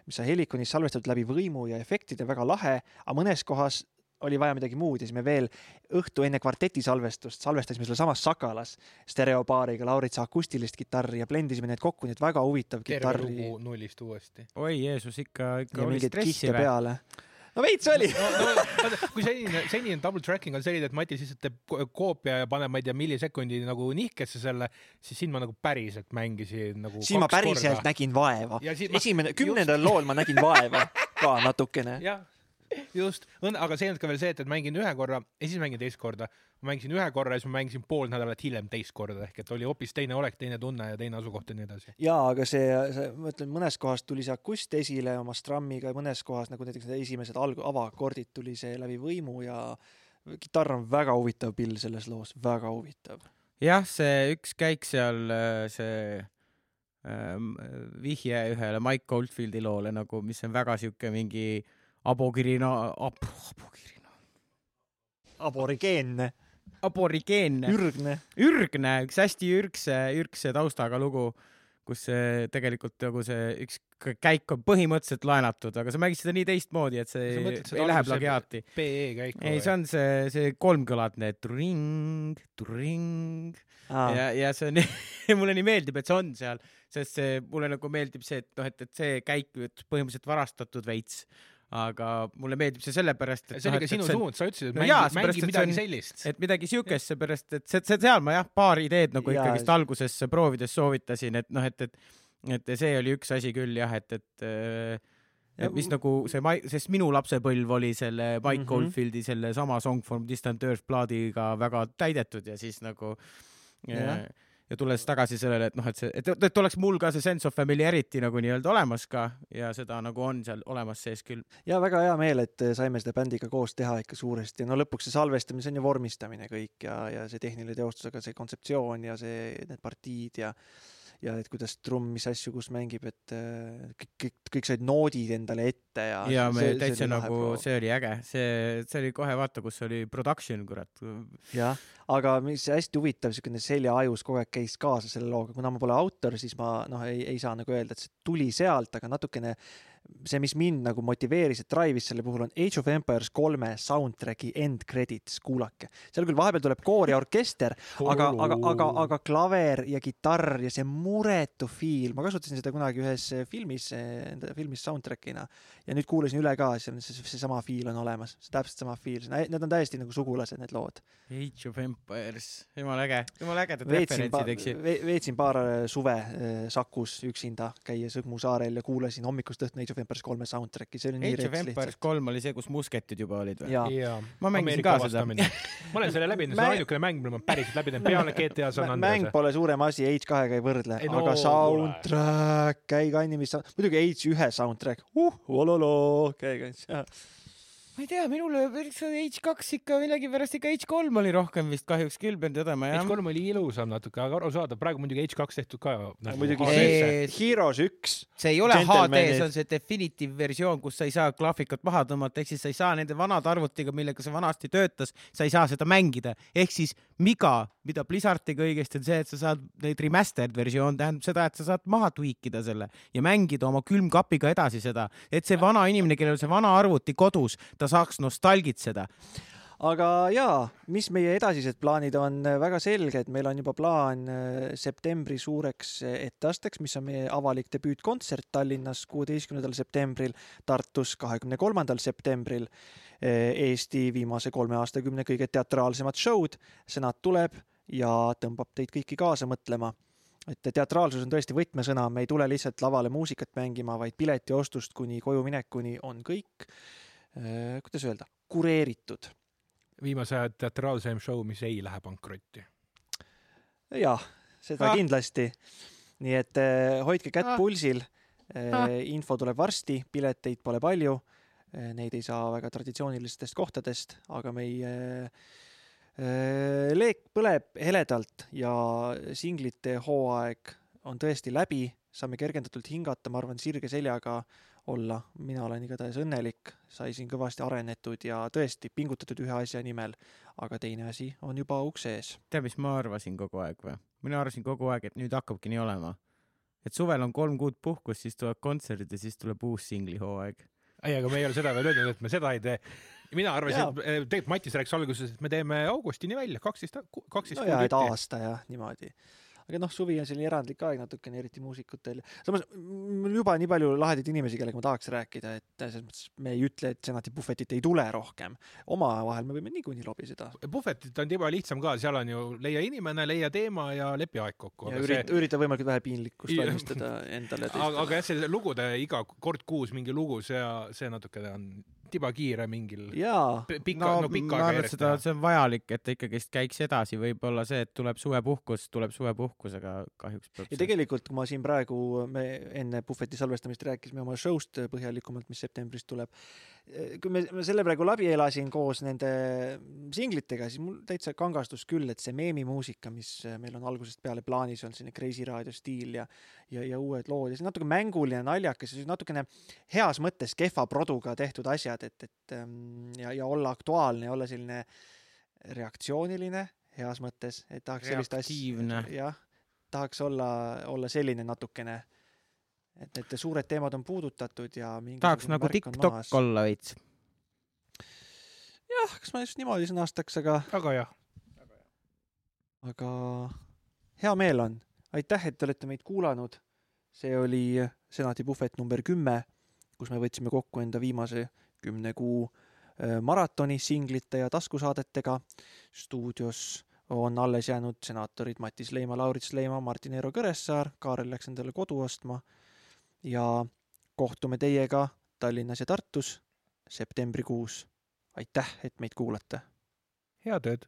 mis sai Helikonis salvestatud läbi võimu ja efektide, väga lahe, aga mõnes kohas oli vaja midagi muud ja siis me veel õhtu enne kvarteti salvestust salvestasime sellesamas Sakalas stereopaariga Lauritsa akustilist kitarri ja blendisime need kokku, nii et väga huvitav terve kitarri lugu nullist uuesti. oi Jeesus, ikka, ikka ja oli stressi või? peale. no veits oli. no, no, kui senine, senine double tracking on selline, et Matis lihtsalt teeb ko- koopia ja paneb, ma ei tea, millisekundi nagu nihkesse selle, siis siin ma nagu päriselt mängisin nagu siin ma päriselt korda. nägin vaeva. Ma- esimene, kümnendal lool ma nägin vaeva ka natukene. jah, just, aga see ei olnud ka veel see, et, et mängin ühe korra ja siis mängin teist korda. ma mängisin ühe korra ja siis ma mängisin pool nädalat hiljem teist korda ehk et oli hoopis teine olek, teine tunne ja teine asukoht ja nii edasi. jaa, aga see, see, ma ütlen, mõnes kohas tuli see akust esile oma strammiga ja mõnes kohas nagu näiteks need esimesed alg-, avakordid tuli see läbi võimu ja kitarr on väga huvitav pill selles loos, väga huvitav. jah, see üks käik seal, see ähm, vihje ühele Mike Oldfieldi loole nagu, mis on väga sihuke mingi abokirina ab,, abokirina, aborigeenne, aborigeenne, ürgne. ürgne, üks hästi ürgse, ürgse taustaga lugu, kus see tegelikult nagu see üks käik on põhimõtteliselt laenatud, aga sa mängisid seda nii teistmoodi, et see Sa ei, mõtled ei lähe plagiaati. PE käik. ei, see on see, see kolmkõladne turing, turing ja, ja see on mulle nii meeldib, et see on seal, sest see mulle nagu meeldib see, et noh, et, et see käik põhimõtteliselt varastatud veits, aga mulle meeldib see sellepärast, et see oli noh, ka sinu suund, sa ütlesid, et No mängi no,, mängi et see midagi on- sellist. et midagi siukest, seepärast et see, see seal ma jah, paar ideed nagu Jaa. ikkagist alguses proovides soovitasin, et noh, et, et et see oli üks asi küll jah, et, et äh, Ja et mis nagu see, sest minu lapsepõlv oli selle Mike mm. -hmm. Oldfieldi sellesama Song from Distant Earth plaadiga väga täidetud ja siis nagu Jah. äh, ja tulles tagasi sellele, et noh, et see, et, et oleks mul ka see sense of familiarity nagu nii-öelda olemas ka ja seda nagu on seal olemas sees küll. ja väga hea meel, et saime seda bändiga koos teha ikka suuresti no lõpuks see salvestamine, see on ju vormistamine kõik ja, ja see tehniline teostus, aga see kontseptsioon ja see, need partiid ja ja et kuidas trumm mis asju kus mängib, et äh, kõik, kõik, kõik said noodid endale ette ja ja me see- see täitsa oli lahe nagu, see oli äge, see, see oli kohe vaata, kus oli production, kurat. jah, aga mis hästi huvitav, niisugune seljaajus kogu aeg käis kaasa selle looga, kuna ma pole autor, siis ma noh, ei, ei saa nagu öelda, et see tuli sealt, aga natukene see, mis mind nagu motiveeris ja drive'is selle puhul on Age of Empires kolme soundtrack'i end credits, kuulake. seal küll vahepeal tuleb koor ja orkester, aga, aga, aga, aga klaver ja kitarr ja see muretu feel, ma kasutasin seda kunagi ühes filmis, enda filmis soundtrack'ina ja nüüd kuulasin üle ka, seal on see, seesama feel on olemas, see täpselt sama feel, need on täiesti nagu sugulased, need lood. Age of Empires, jumala äge, jumala ägedad referentsid, eks ju. veetsin paar äh, suve Sakus üksinda, käies Õgmu saarel ja kuulasin hommikust õhtuni Age of Empires kolme soundtrack'i, see oli nii Age of rets Empires lihtsalt. kolm oli see, kus musketid juba olid või? ma mängisin ka seda. ma olen selle läbi teinud, see on Mäng- ainukene mäng, mille ma päriselt läbi teinud peale GTA San mäng Andrease. pole suurem asi, Age kahega ei võrdle no aga soundtrack, käi kanni, mis, muidugi Age ühe soundtrack, uh, ololoo, käi kanni. ma ei tea, Age kaks ikka millegipärast ikka Age kolm oli rohkem vist kahjuks küll pean tõdema jah. H3 oli ilusam natuke, aga arusaadav, praegu muidugi H2 tehtud ka nagu muidugi see- Heroes üks, see ei ole HD, see on see definitive versioon, kus sa ei saa graafikut maha tõmmata, ehk siis sa ei saa nende vanade arvutiga, millega see vanasti töötas, sa ei saa seda mängida. ehk siis miga, mida Blizzard tegi õigesti, on see, et sa saad neid remastered versioon, tähendab seda, et sa saad maha tweak ida selle ja mängida oma külmkapiga edasi seda, et see vana inimene, kellel on see vana arvuti kodus, ta saaks nostalgitseda. aga jaa, mis meie edasised plaanid on, väga selged, meil on juba plaan äh, septembri suureks äh, etteasteks, mis on meie avalik debüütkontsert Tallinnas kuueteistkümnendal septembril, Tartus kahekümne kolmandal septembril. Eesti viimase kolme aastakümne kõige teatraalsemad show'd, senat tuleb ja tõmbab teid kõiki kaasa mõtlema et teatraalsus on tõesti võtmesõna, me ei tule lihtsalt lavale muusikat mängima, vaid piletiostust kuni koju minekuni on kõik, kuidas öelda, kureeritud viimase aja teatraalsem show, mis ei lähe pankrotti. jah, seda Ah. ah. kindlasti. nii et eh, hoidke kätt Ah. ah. pulsil Ah. eh,. info tuleb varsti, pileteid pole palju. Neid ei saa väga traditsioonilistest kohtadest, aga meie leek põleb heledalt ja singlite hooaeg on tõesti läbi, saame kergendatult hingata, ma arvan, sirge seljaga olla, mina olen igatahes õnnelik, sai siin kõvasti arenetud ja tõesti pingutatud ühe asja nimel, aga teine asi on juba ukse ees tead, mis ma arvasin kogu aeg või? mina arvasin kogu aeg, et nüüd hakkabki nii olema. et suvel on kolm kuud puhkust, siis tulevad kontserdid ja siis tuleb uus singlihooaeg. ei, aga me ei ole seda veel öelnud, et me seda ei tee. Mina arvasin Jaa., tegelikult Matis rääkis alguses, et me teeme augustini välja, kaksteist, kaksteist no ja, et aasta ja niimoodi. aga noh, suvi on selline erandlik aeg natukene, eriti muusikutel. samas mul juba nii palju lahedaid inimesi, kellega ma tahaks rääkida, et selles mõttes me ei ütle, et senati puhvetit ei tule rohkem. omavahel me võime niikuinii lobiseda puhvetit on tiba lihtsam ka, seal on ju leia inimene, leia teema ja lepi aeg kokku. ja ürita, see, ürita võimalikult vähe piinlikkust Jah. valmistada endale aga, aga jah, see lugude iga kord kuus mingi lugu, see, see natukene on tiba kiire mingil. Jaa, pika, no, no pika ma arvan, et seda, see on vajalik, et ta ikkagist käiks edasi, võib-olla see, et tuleb suvepuhkus, tuleb suvepuhkus, aga kahjuks peab ja tegelikult, kui ma siin praegu, me enne puhveti salvestamist rääkisime oma show'st põhjalikumalt, mis septembris tuleb. Kui me, me selle praegu läbi elasin koos nende singlitega, siis mul täitsa kangastus küll, et see meemimuusika, mis meil on algusest peale plaanis olnud, selline Kreisi raadio stiil ja ja, ja uued lood ja see natuke mänguline, naljakas ja natukene heas mõttes kehva produga tehtud asjad, et, et ähm, ja, ja olla aktuaalne olla selline reaktsiooniline heas mõttes, et tahaks sellist asja, jah, tahaks olla, olla selline natukene, et need suured teemad on puudutatud ja tahaks nagu TikTok olla veits. jah, kas ma just niimoodi sõnastaks, aga, väga hea. aga hea meel on, aitäh, et te olete meid kuulanud. see oli senati puhvet number kümme, kus me võtsime kokku enda viimase kümne kuu äh, maratoni singlite ja taskusaadetega. stuudios on alles jäänud senaatorid Matis Leima, Laurits Leima, Martin Eero Kõressaar, Kaarel läks endale kodu ostma ja kohtume teiega Tallinnas ja Tartus septembrikuus. aitäh, et meid kuulate. head ööd.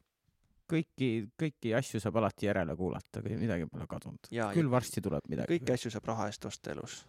kõiki, kõiki asju saab alati järele kuulata, midagi pole kadunud. ja, ja küll varsti tuleb midagi. kõiki asju saab raha eest osta elus.